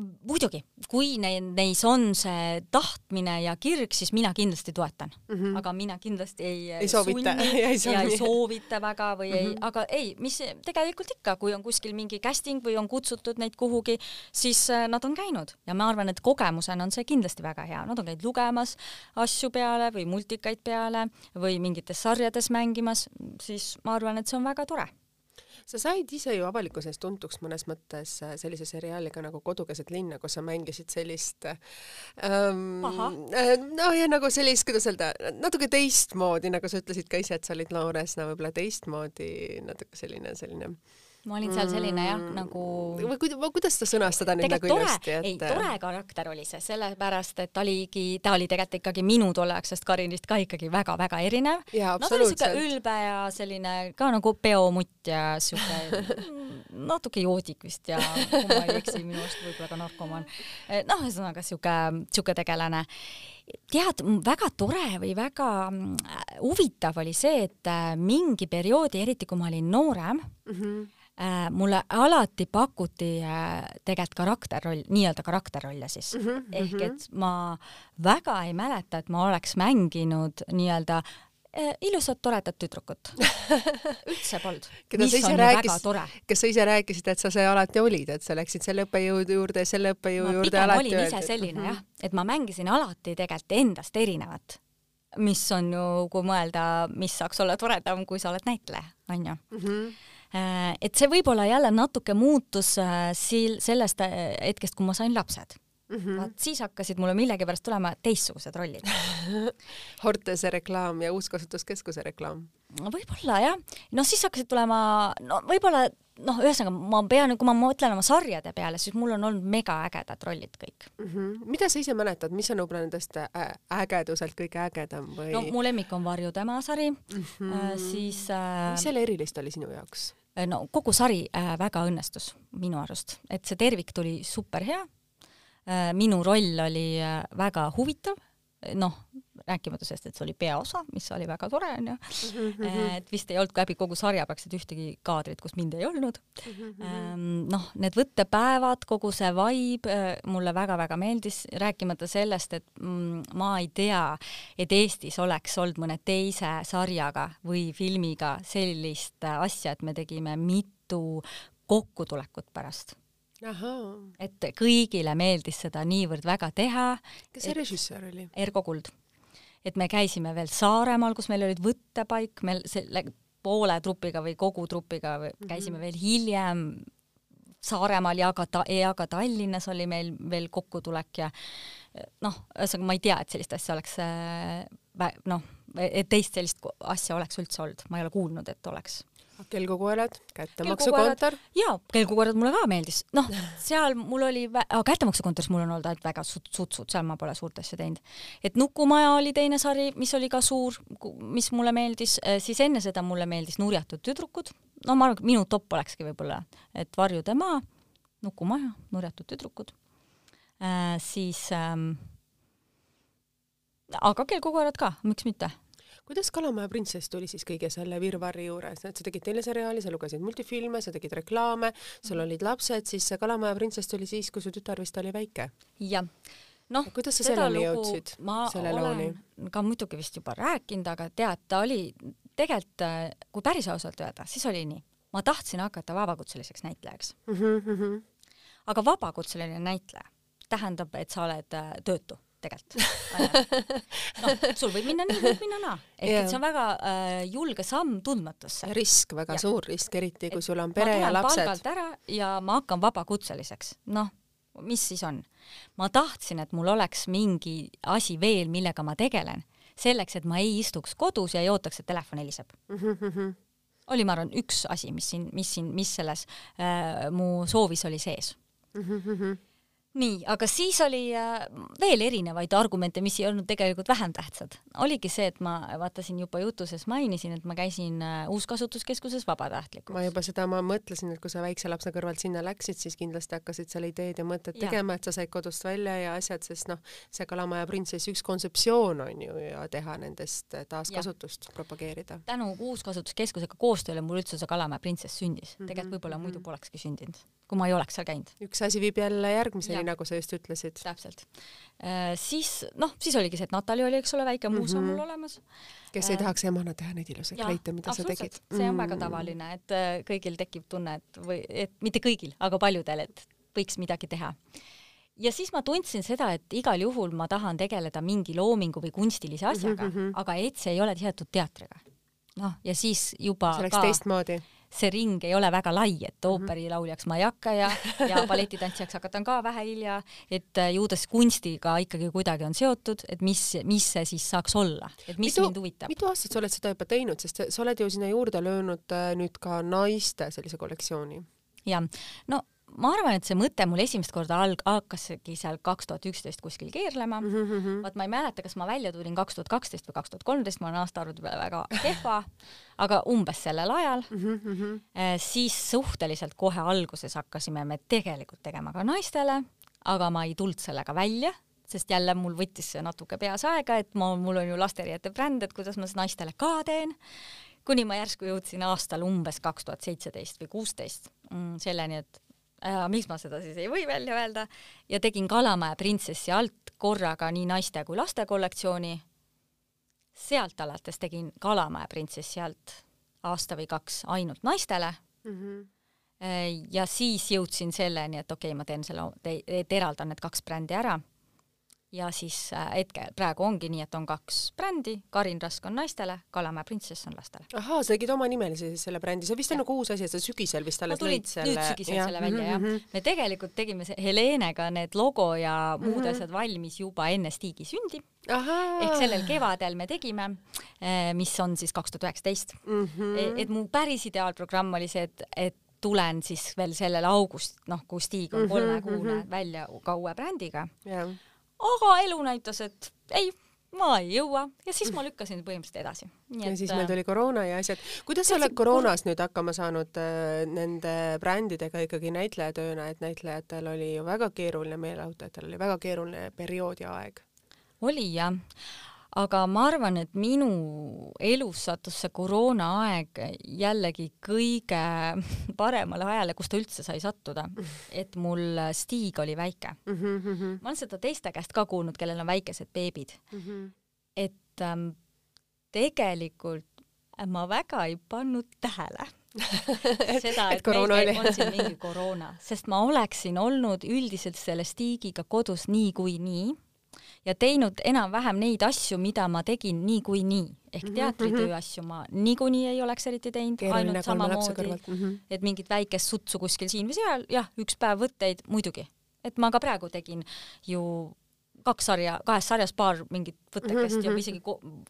muidugi, kui neis on see tahtmine ja kirg, siis mina kindlasti toetan mm, -hmm. aga mina kindlasti ei, ei soovita sunni ja <laughs> ei, ja ei soovita väga või mm -hmm. ei, mhm. aga ei, mis tegelikult ikka, kui on kuskil mingi casting või on kutsutud neid kuhugi, siis äh, nad on käinud ja ma arvan, et kogemusena on see kindlasti väga hea, nad on käinud lugemas asju peale või multikaid peale või mingites sarjades mängimas, siis ma arvan, et see on väga tore sa said ise ju avalikkuse ees tuntuks mõnes mõttes äh, sellise seriaaliga nagu Kodu keset linna, kus sa mängisid sellist ähm, äh, no ja nagu sellist, kuidas öelda, natuke teistmoodi, nagu sa ütlesid ka ise, et sa olid Lauresna võib-olla teistmoodi natuke selline, selline ma olin seal selline jah, mm. nagu või kuida-, kuidas seda sõnastada nüüd nagu ilusti, et ei, tore karakter oli see, sellepärast et ta oligi, ta oli tegelikult ikkagi minu tolleaegsest Karinist ka ikkagi väga-väga erinev. no ta oli siuke ülbe ja selline ka nagu peomutt ja siuke <laughs> natuke joodik vist ja kui ma ei eksi, minu arust võib-olla ka narkomaan. noh, ühesõnaga siuke, siuke tegelane tead, väga tore või väga huvitav oli see, et äh, mingi perioodi, eriti kui ma olin noorem mm, -hmm mulle alati pakuti äh, tegelikult karakterroll, nii-öelda karakterrolle siis mm. -hmm, ehk et ma väga ei mäleta, et ma oleks mänginud nii-öelda äh, ilusat toredat tüdrukut <laughs> üldse polnud. keda sa ise rääkisid, kes sa ise rääkisid, et sa see alati olid, et sa läksid selle õppejõu juurde, selle õppejõu ma juurde alati olin ise selline mm -hmm. jah, et ma mängisin alati tegelikult endast erinevat mis on ju, kui mõelda, mis saaks olla toredam, kui sa oled näitleja, onju mm. -hmm Äh, et see võib-olla jälle natuke muutus äh, sil-, sellest äh, hetkest, kui ma sain lapsed mm. -hmm. vaat siis hakkasid mulle millegipärast tulema teistsugused rollid <laughs> Hortese reklaam ja Uuskasutuskeskuse reklaam. võib-olla jah, noh siis hakkasid tulema, no võib-olla noh, ühesõnaga ma pean, kui ma mõtlen oma sarjade peale, siis mul on olnud megaägedad rollid kõik mm. -hmm. mida sa ise mäletad, mis on võib-olla nendest ägeduselt kõige ägedam või? no mu lemmik on Varju tema sari mm, -hmm. siis äh... mis selle erilist oli sinu jaoks? Äh, no kogu sari äh, väga õnnestus minu arust, et see tervik tuli super hea äh,. minu roll oli väga huvitav, noh rääkimata sellest, et see oli peaosa, mis oli väga tore onju mm. -hmm. et vist ei olnud läbi kogu sarja praktiliselt ühtegi kaadrit, kus mind ei olnud mm. -hmm. noh, need võttepäevad, kogu see vibe äh, mulle väga-väga meeldis, rääkimata sellest, et mm, ma ei tea, et Eestis oleks olnud mõne teise sarjaga või filmiga sellist asja, et me tegime mitu kokkutulekut pärast et kõigile meeldis seda niivõrd väga teha. kes see režissöör oli? Ergo Kuld. Et me käisime veel Saaremaal, kus meil olid võttepaik, me selle poole trupiga või kogu trupiga mhm. käisime mm -hmm. veel hiljem Saaremaal ja ka ta-, ja ka Tallinnas oli meil veel kokkutulek ja noh, ühesõnaga ma ei tea, et sellist asja oleks äh, noh, et teist sellist asja oleks üldse olnud, ma ei ole kuulnud, et oleks kelgukoerad, kättemaksukontor. jaa, kelgukoerad mulle ka meeldis, noh, seal mul oli vä..., kättemaksukontoris mul on olnud ainult väga sutsud, seal ma pole suurt asja teinud. et Nukumaja oli teine sari, mis oli ka suur, mis mulle meeldis, äh, siis enne seda mulle meeldis Nurjatud tüdrukud, no ma arvan, et minu top olekski võib-olla, et Varjude maa, Nukumaja, Nurjatud tüdrukud. Äh,, siis ähm, aga kelgukoerad ka, miks mitte kuidas Kalamaja printsess tuli siis kõige selle virvarri juures, et sa tegid teleseriaali, sa lugesid multifilme, sa tegid reklaame, sul mhm. olid lapsed, siis see Kalamaja printsess tuli siis, kui su tütar vist oli väike? jah. noh, kuidas sa selleni jõudsid, selle looni? ka muidugi vist juba rääkinud, aga tead, ta oli tegelikult, kui päris ausalt öelda, siis oli nii, ma tahtsin hakata vabakutseliseks näitlejaks mm. -hmm. aga vabakutseline näitleja tähendab, et sa oled äh, töötu tegelikult. <laughs> noh, sul võib minna nii, võib minna naa. ehk et see on väga äh, julge samm tundmatusse. risk, väga ja. suur risk, eriti kui sul on pere ja lapsed. palgalt ära ja ma hakkan vabakutseliseks. noh, mis siis on? ma tahtsin, et mul oleks mingi asi veel, millega ma tegelen, selleks, et ma ei istuks kodus ja ei ootaks, et telefon heliseb mm. -hmm. oli, ma arvan, üks asi, mis siin, mis siin, mis selles äh, mu soovis oli sees mm. -hmm nii, aga siis oli äh, veel erinevaid argumente, mis ei olnud tegelikult vähem tähtsad. oligi see, et ma vaatasin juba jutu sees mainisin, et ma käisin äh, Uuskasutuskeskuses vabatahtlikult. ma juba seda, ma mõtlesin, et kui sa väikse lapse kõrvalt sinna läksid, siis kindlasti hakkasid seal ideed ja mõtted ja. tegema, et sa said kodust välja ja asjad, sest noh, see Kalamaja printsess üks kontseptsioon on ju ja teha nendest taaskasutust, propageerida. tänu Uuskasutuskeskusega koostööle mul üldse see Kalamaja printsess sündis mm -hmm.. tegelikult võib-olla muidu mhm. polekski sündinud, kui ma ei oleks seal käinud. üks asi viib jälle järgmiseni oli, nagu sa just ütlesid. täpselt äh,. siis noh, siis oligi see, et Natali oli, eks ole, väike muuseum mm -hmm. mul olemas. kes ei äh, tahaks emana teha neid ilusaid kleite, mida sa tegid? see on mm väga tavaline, et äh, kõigil tekib tunne, et või et mitte kõigil, aga paljudel, et võiks midagi teha ja siis ma tundsin seda, et igal juhul ma tahan tegeleda mingi loomingu või kunstilise asjaga mm, -hmm. aga et see ei ole seotud teatriga. noh, ja siis juba see oleks ka, teistmoodi see ring ei ole väga lai, et mhm. ooperilauljaks ma ei hakka ja, ja balletitantsijaks hakatan ka vähe hilja, et äh, ju ta siis kunstiga ikkagi kuidagi on seotud, et mis, mis see siis saaks olla, et mis mitu, mind huvitab. mitu aastat sa oled seda juba teinud, sest sa oled ju sinna juurde löönud äh, nüüd ka naiste sellise kollektsiooni? jah, no ma arvan, et see mõte mul esimest korda alg-, hakkaski seal kaks tuhat üksteist kuskil keerlema mm. -hmm. vaat ma ei mäleta, kas ma välja tulin kaks tuhat kaksteist või kaks tuhat kolmteist, ma olen aastaarvude peale väga kehva, aga umbes sellel ajal mm. -hmm. siis suhteliselt kohe alguses hakkasime me tegelikult tegema ka naistele, aga ma ei tulnud sellega välja, sest jälle mul võttis see natuke peas aega, et ma, mul on ju lasteriiete bränd, et kuidas ma seda naistele ka teen kuni ma järsku jõudsin aastal umbes kaks tuhat seitseteist või kuusteist mm, selleni, et äh, miks ma seda siis ei või välja öelda, ja tegin Kalamaja printsessi alt korraga nii naiste kui laste kollektsiooni. sealt alates tegin Kalamaja printsessi alt aasta või kaks ainult naistele mm. -hmm ja siis jõudsin selleni, et okei okay,, ma teen selle, et eraldan need kaks brändi ära ja siis äh, hetkel, praegu ongi nii, et on kaks brändi, Karin Rask on naistele, Kalamäe printsess on lastele. ahaa, sa tegid oma nimelise siis selle brändi, see vist on nagu uus asi, et sa sügisel vist alles lõid selle. nüüd sügisel ja. selle välja jah. Mhm. me tegelikult tegime Helenega need logo ja muud mm -hmm. asjad valmis juba enne Stigi sündi. ehk sellel kevadel me tegime, eh, mis on siis kaks tuhat üheksateist. Mhm. E, et mu päris ideaalprogramm oli see, et, et tulen siis veel sellel august, noh, kui Stig on mm -hmm, kolmekuune mm -hmm. välja ka uue brändiga yeah aga elu näitas, et ei, ma ei jõua ja siis ma lükkasin põhimõtteliselt edasi. ja siis meil äh, tuli koroona ja asjad. kuidas sa oled koroonas nüüd hakkama saanud äh, nende brändidega ikkagi näitlejatööna, et näitlejatel oli ju väga keeruline, meeleolutajatel oli väga keeruline periood ja aeg? oli jah aga ma arvan, et minu elus sattus see koroonaaeg jällegi kõige <laughs> paremale ajale, kus ta üldse sai sattuda. et mul stiig oli väike mm. -hmm. ma olen seda teiste käest ka kuulnud, kellel on väikesed beebid mm. -hmm. et ähm, tegelikult ma väga ei pannud tähele <laughs> seda, et, et meil on siin mingi koroona, sest ma oleksin olnud üldiselt selle stiigiga kodus niikuinii nii, ja teinud enam-vähem neid asju, mida ma tegin niikuinii ehk mhm, teatritöö mm -hmm. asju ma niikuinii ei oleks eriti teinud, ainult samamoodi, mm -hmm. et mingit väikest sutsu kuskil siin või seal, jah, üks päev võtteid muidugi, et ma ka praegu tegin ju kaks sarja, kahes sarjas paar mingit võttekest mm -hmm. ja mhm. isegi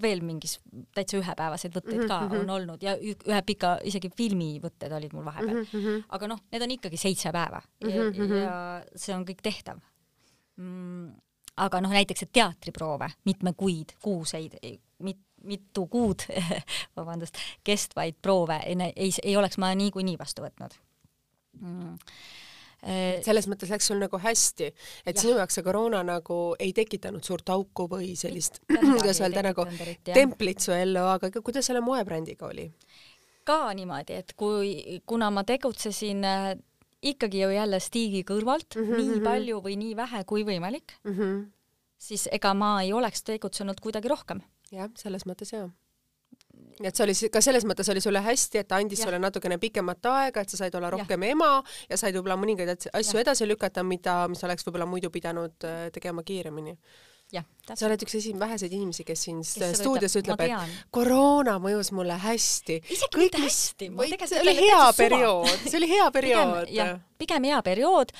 veel mingis täitsa ühepäevaseid võtteid ka mm -hmm. on olnud ja ühe pika, isegi filmivõtted olid mul vahepeal mm. -hmm. aga noh, need on ikkagi seitse päeva ja, mm -hmm. ja see on kõik tehtav mm aga noh, näiteks, et teatriproove mitme kuid, kuuseid, mit, mitu kuud <laughs> vabandust, kestvaid proove ei, ei, ei oleks ma niikuinii vastu võtnud mm selles mõttes läks sul nagu hästi, et ja. sinu jaoks see koroona nagu ei tekitanud suurt auku või sellist, kuidas öelda, nagu templit su ellu, aga kuidas selle moebrändiga oli? ka niimoodi, et kui, kuna ma tegutsesin ikkagi ju jälle stiigi kõrvalt mm -hmm. nii mhm. palju või nii vähe kui võimalik mm, -hmm. siis ega ma ei oleks tegutsenud kuidagi rohkem. jah, selles mõttes jaa nii et see oli ka selles mõttes oli sulle hästi, et ta andis ja. sulle natukene pikemat aega, et sa said olla rohkem ja. ema ja said võib-olla mõningaid asju ja. edasi lükata, mida, mis oleks võib-olla muidu pidanud äh, tegema kiiremini sa oled üks esim-, väheseid inimesi, kes siin kes stuudios ütleb, et koroona mõjus mulle hästi. isegi mitte hästi. see oli hea periood, see oli hea <laughs> periood. jah, pigem hea periood.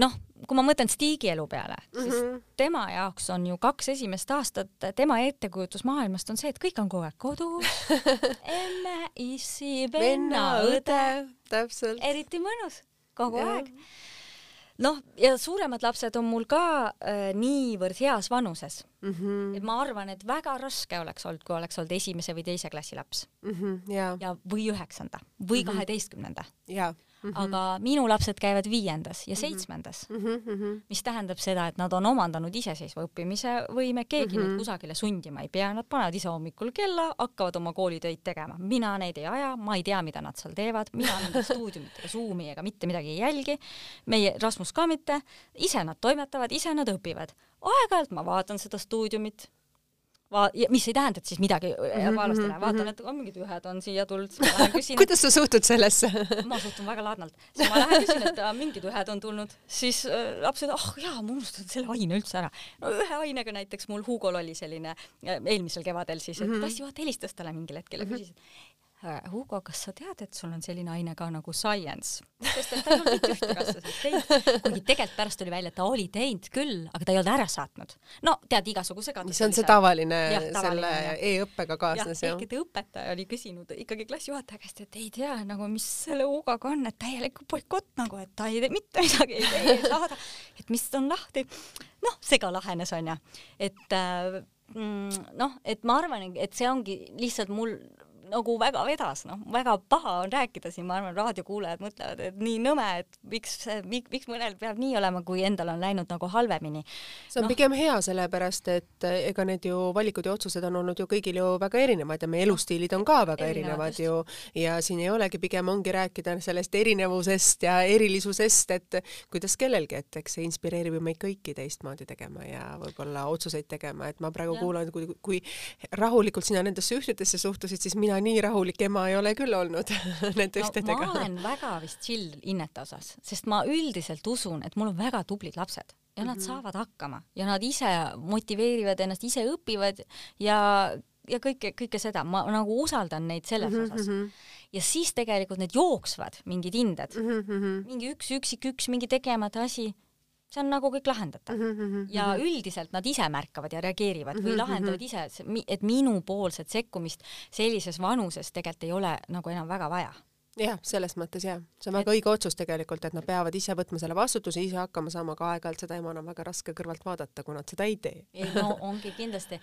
noh, kui ma mõtlen Stigi elu peale, siis mm -hmm. tema jaoks on ju kaks esimest aastat, tema ettekujutus maailmast on see, et kõik on kogu aeg kodus <laughs> emme, issi, venna, õde. täpselt. eriti mõnus, kogu ja. aeg noh, ja suuremad lapsed on mul ka äh, niivõrd heas vanuses mm, -hmm. et ma arvan, et väga raske oleks olnud, kui oleks olnud esimese või teise klassi laps mm. -hmm, yeah. ja, või üheksanda või mhm. kaheteistkümnenda mm. -hmm. Mm, -hmm. aga minu lapsed käivad viiendas ja mhm. seitsmendas mm, -hmm. mis tähendab seda, et nad on omandanud iseseisva õppimise võime, keegi mm -hmm. neid kusagile sundima ei pea, nad panevad ise hommikul kella, hakkavad oma koolitöid tegema, mina neid ei aja, ma ei tea, mida nad seal teevad, mina nende stuudiumit ega Zoomi ega mitte midagi ei jälgi, meie Rasmus ka mitte, ise nad toimetavad, ise nad õpivad. aeg-ajalt ma vaatan seda stuudiumit va-, mis ei tähenda, et siis midagi jääb halvasti läheb, vaatan, et oh, mingid ühed on siia tulnud, siis ma lähen küsin kuidas sa suhtud sellesse ma suhtun väga ladnalt. siis ma lähen küsin, et mingid ühed on tulnud, siis äh, lapsed, ah oh, jaa, ma unustasin selle aine üldse ära. no ühe ainega näiteks mul Hugol oli selline äh, eelmisel kevadel siis, et mm -hmm. klassijuhataja helistas talle mingil hetkel ja mm -hmm. küsis, et Äh, Hugo, kas sa tead, et sul on selline aine ka nagu science? sest et ta ei olnud mitte ühtegi asja sealt teinud, kuigi tegelikult pärast tuli välja, et ta oli teinud küll, aga ta ei olnud ära saatnud. no tead, igasuguse segadus. see on see tavaline, selle e-õppega kaasnes jah? ehk et õpetaja oli küsinud ikkagi klassijuhataja käest, et ei tea nagu, mis selle Hugoga on, et täielik boikott nagu, et ta ei tee mitte midagi, ei tee, ei saada, et mis on lahti. noh, see ka lahenes onju, et äh, mm, noh, et ma arvan, et see ongi lihtsalt mul nagu väga vedas, noh, väga paha on rääkida siin, ma arvan, raadiokuulajad mõtlevad, et nii nõme, et miks, miks, miks mõnel peab nii olema, kui endal on läinud nagu halvemini. see on no. pigem hea, sellepärast et eh, ega need ju valikud ja otsused on olnud ju kõigil ju väga erinevad ja meie elustiilid on ka väga erinevad, erinevad ju ja siin ei olegi, pigem ongi rääkida sellest erinevusest ja erilisusest, et kuidas kellelgi, et eks see inspireerib ju meid kõiki teistmoodi tegema ja võib-olla otsuseid tegema, et ma praegu ja. kuulan, kui, kui rahulikult sina nendesse ühtedesse suhtusid, siis mina nii rahulik ema ei ole küll olnud <laughs> nende no, ühtedega. ma olen väga vist chill hinnete osas, sest ma üldiselt usun, et mul on väga tublid lapsed ja nad mm -hmm. saavad hakkama ja nad ise motiveerivad ennast, ise õpivad ja, ja kõike, kõike seda, ma nagu usaldan neid selles mm -hmm. osas. Mhm. ja siis tegelikult need jooksvad mingid hinded mm, -hmm. mingi üks üksik üks mingi tegemata asi see on nagu kõik lahendatav mm. -hmm, ja -hmm. üldiselt nad ise märkavad ja reageerivad -hmm, või mhm, lahendavad ise, et minupoolset sekkumist sellises vanuses tegelikult ei ole nagu enam väga vaja jah, selles mõttes jah, see on väga et... õige otsus tegelikult, et nad peavad ise võtma selle vastutuse, ise hakkama saama, aga aeg-ajalt seda ema on väga raske kõrvalt vaadata, kui nad seda ei tee. ei no ongi kindlasti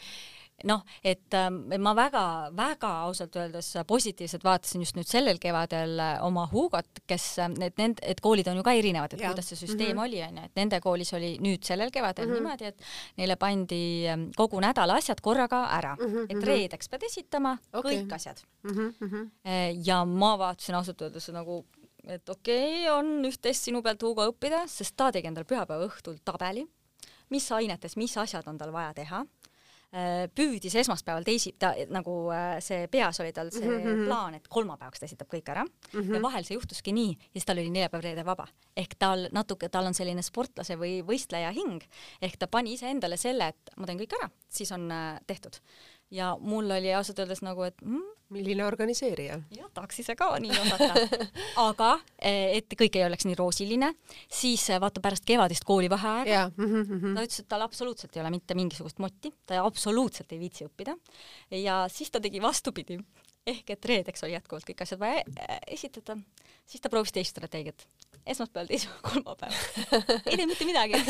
noh, et ähm, ma väga-väga ausalt öeldes positiivselt vaatasin just nüüd sellel kevadel äh, oma Hugot, kes need, need, et koolid on ju ka erinevad, et ja. kuidas see süsteem mm -hmm. oli, onju, et nende koolis oli nüüd sellel kevadel mm -hmm. niimoodi, et neile pandi ähm, kogu nädala asjad korraga ära mm, -hmm. et mhm. reedeks pead esitama okay. kõik asjad mm. -hmm. ja ma vaatasin ausalt öeldes nagu et okei okay,, on üht-teist sinu pealt Hugo õppida, sest ta tegi endale pühapäeva õhtul tabeli, mis ainetes, mis asjad on tal vaja teha püüdis esmaspäeval teisi, ta nagu äh, see peas oli tal see mm -hmm. plaan, et kolmapäevaks ta esitab kõik ära mm -hmm. ja vahel see juhtuski nii ja siis tal oli neljapäev-reede vaba. ehk tal natuke, tal on selline sportlase või võistleja hing, ehk ta pani iseendale selle, et ma teen kõik ära, siis on äh, tehtud ja mul oli ausalt öeldes nagu, et mm, milline organiseerija. jah, tahaks ise ka nii osata. <laughs> aga eh, et kõik ei oleks nii roosiline, siis eh, vaata pärast kevadist koolivaheaega mm -hmm. ta ütles, et tal absoluutselt ei ole mitte mingisugust motti, ta absoluutselt ei viitsi õppida ja siis ta tegi vastupidi ehk et reedeks oli jätkuvalt kõik asjad vaja eh, esitada, siis ta proovis teist strateegiat esmaspäeval, teisipäeval, <laughs> kolmapäeval. <laughs> ei tee mitte midagi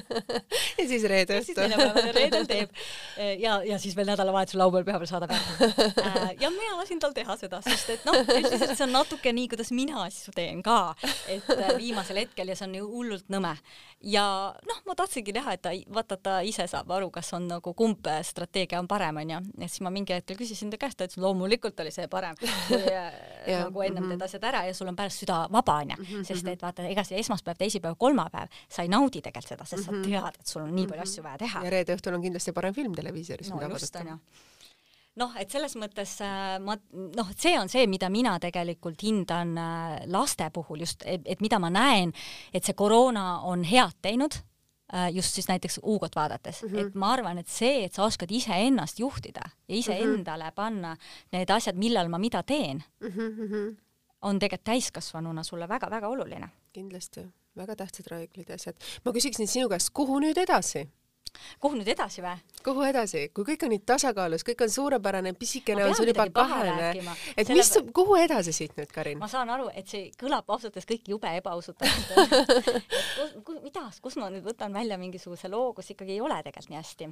<laughs> ja siis reede õhtu. siis neljapäeval ja reedel teeb. ja, ja siis veel nädalavahetusel, laupäeval, pühapäeval saadab ära. Äh, ja mina lasin tal teha seda, sest et noh, üldiselt see on natuke nii, kuidas mina asju teen ka, et äh, viimasel hetkel ja see on ju hullult nõme. ja noh, ma tahtsingi näha, et ta, vaata, ta ise saab aru, kas on nagu kumb strateegia on parem, onju. ja siis ma mingi hetkel küsisin ta käest, ta ütles loomulikult oli see parem, kui äh, nagu ennem teed asjad ära ja sul on pärast süda vaba, onju, sest sest et vaata, ega see esmaspäev, teisipäev, kolmapäev, sa ei naudi tegelikult seda, sest mm -hmm. sa mhm. tead, et sul on nii palju mhm. asju vaja teha. ja reede õhtul on kindlasti parem film televiisoris, no, mida vaadata noh, et selles mõttes äh, ma noh, et see on see, mida mina tegelikult hindan äh, laste puhul just, et mida ma näen, et see koroona on head teinud äh, just siis näiteks Hugot vaadates mm, -hmm. et ma arvan, et see, et sa oskad iseennast juhtida ja iseendale mm -hmm. panna need asjad, millal ma mida teen mm, -hmm on tegelikult täiskasvanuna sulle väga-väga oluline. kindlasti, väga tähtsad reeglid ja asjad. ma küsiksin sinu käest, kuhu nüüd edasi? Kuhu nüüd edasi või? kuhu edasi, kui kõik on nii tasakaalus, kõik on suurepärane, pisikene on sul juba kahene, et Selle... mis, kuhu edasi siit nüüd, Karin? ma saan aru, et see kõlab ausalt öeldes kõik jube ebaausalt <laughs> mida, kus ma nüüd võtan välja mingisuguse loo, kus ikkagi ei ole tegelikult nii hästi.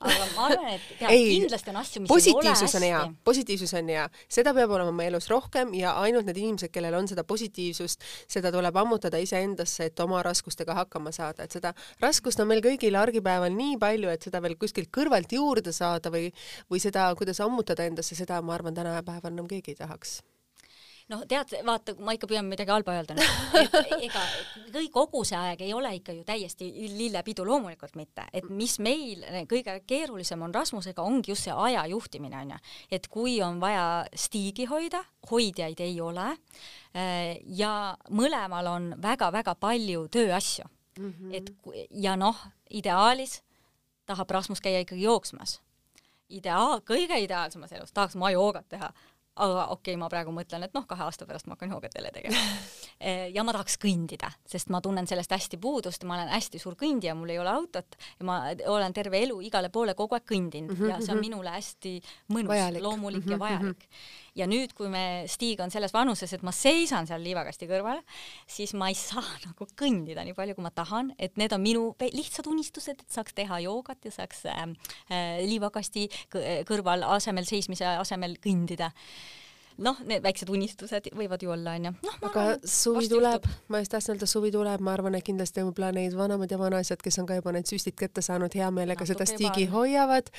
aga ma arvan, et tead, ei, kindlasti on asju, mis hästi. on hea, positiivsus on hea, seda peab olema meie elus rohkem ja ainult need inimesed, kellel on seda positiivsust, seda tuleb ammutada iseendasse, et oma raskustega hakkama saada, et seda raskust on meil kõigil argipäeval nii nii palju, et seda veel kuskilt kõrvalt juurde saada või, või seda, kuidas ammutada endasse, seda ma arvan, tänapäeval enam keegi ei tahaks. noh, tead, vaata, ma ikka püüan midagi halba öelda nüüd, <laughs> et ega kõik, kogu see aeg ei ole ikka ju täiesti lillepidu, loomulikult mitte, et mis meil kõige keerulisem on Rasmusega, ongi just see aja juhtimine onju, et kui on vaja stiigi hoida, hoidjaid ei ole eh, ja mõlemal on väga-väga palju tööasju. Mm, -hmm. et ja noh, ideaalis tahab Rasmus käia ikkagi jooksmas. ideaal, kõige ideaalsemas elus tahaks ma joogat teha, aga okei okay,, ma praegu mõtlen, et noh, kahe aasta pärast ma hakkan joogat jälle tegema <laughs> ja ma tahaks kõndida, sest ma tunnen sellest hästi puudust, ma olen hästi suur kõndija, mul ei ole autot ja ma olen terve elu igale poole kogu aeg kõndinud mm -hmm, ja see on mhm. minule hästi mõnus, loomulik mm -hmm, ja mhm, vajalik. Mhm. Ja nüüd, kui me Stig on selles vanuses, et ma seisan seal liivakasti kõrval, siis ma ei saa <laughs> nagu kõndida nii palju, kui ma tahan, et need on minu lihtsad unistused, et saaks teha joogat ja saaks äh, äh, liivakasti kõrval asemel seismise asemel kõndida noh, need väiksed unistused võivad ju olla, onju. noh, aga arvan, suvi tuleb, ma just tahtsin öelda, suvi tuleb, ma arvan, et kindlasti võib-olla need vanemad ja vanaisad, kes on ka juba need süstid kätte saanud, hea meelega no, seda stiigi hoiavad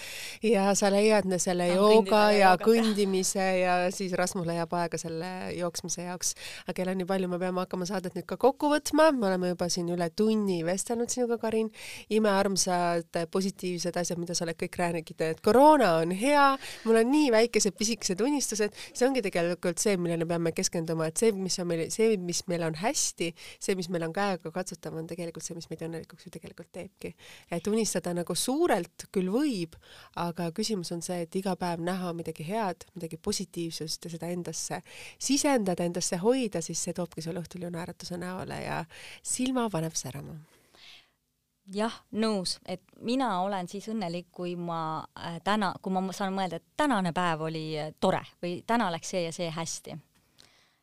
ja sa leiad selle no, jooga ja jooga. kõndimise ja siis Rasmus leiab aega selle jooksmise jaoks. aga kell on nii palju, me peame hakkama saadet nüüd ka kokku võtma, me oleme juba siin üle tunni vestelnud sinuga, Karin. imearmsad positiivsed asjad, mida sa oled kõik rääkinud, et koroona on hea, mul on nii väikesed pisikesed unistused, see ongi tegelikult see, millele peame keskenduma, et see, mis on meil, see, mis meil on hästi, see, mis meil on käega katsutav, on tegelikult see, mis meid õnnelikuks ju tegelikult teebki. et unistada nagu suurelt küll võib, aga küsimus on see, et iga päev näha midagi head, midagi positiivsust ja seda endasse sisendada, endasse hoida, siis see toobki sulle õhtul ju naeratuse näole ja silma paneb särama jah, nõus, et mina olen siis õnnelik, kui ma äh, täna, kui ma saan mõelda, et tänane päev oli äh, tore või täna läks see ja see hästi.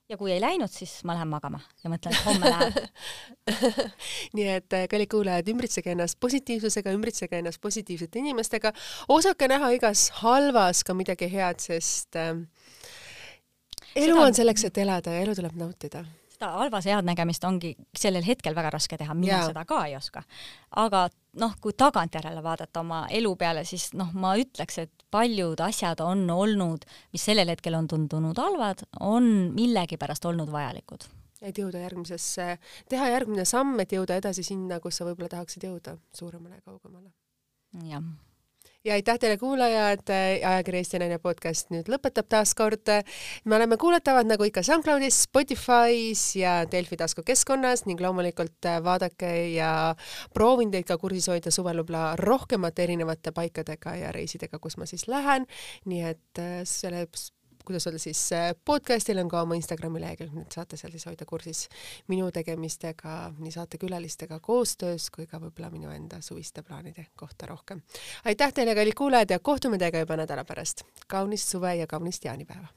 ja kui ei läinud, siis ma lähen magama ja mõtlen, et homme läheb <laughs> nii et äh, kallid kuulajad, ümbritsege ennast positiivsusega, ümbritsege ennast positiivsete inimestega, osake näha igas halvas ka midagi head, sest äh, elu Seda... on selleks, et elada ja elu tuleb nautida seda halvas headnägemist ongi sellel hetkel väga raske teha, mina yeah. seda ka ei oska. aga noh, kui tagantjärele vaadata oma elu peale, siis noh, ma ütleks, et paljud asjad on olnud, mis sellel hetkel on tundunud halvad, on millegipärast olnud vajalikud et jõuda järgmisesse, teha järgmine samm, et jõuda edasi sinna, kus sa võib-olla tahaksid jõuda, suuremale ja kaugemale. jah ja aitäh teile, kuulajad, ajakiri Eesti Naine podcast nüüd lõpetab taas kord. me oleme kuulatavad nagu ikka SoundCloudis, Spotify's ja Delfi taskukeskkonnas ning loomulikult vaadake ja proovin teid ka kursis hoida suvel võib-olla rohkemate erinevate paikadega ja reisidega, kus ma siis lähen. nii et selle kuidas öelda siis, äh, podcastil on ka oma Instagrami lehekülg, nii et saate seal siis hoida kursis minu tegemistega, nii saatekülalistega koostöös kui ka võib-olla minu enda suviste plaanide kohta rohkem. aitäh teile, kallid kuulajad ja kohtume teiega juba nädala pärast. kaunist suve ja kaunist jaanipäeva!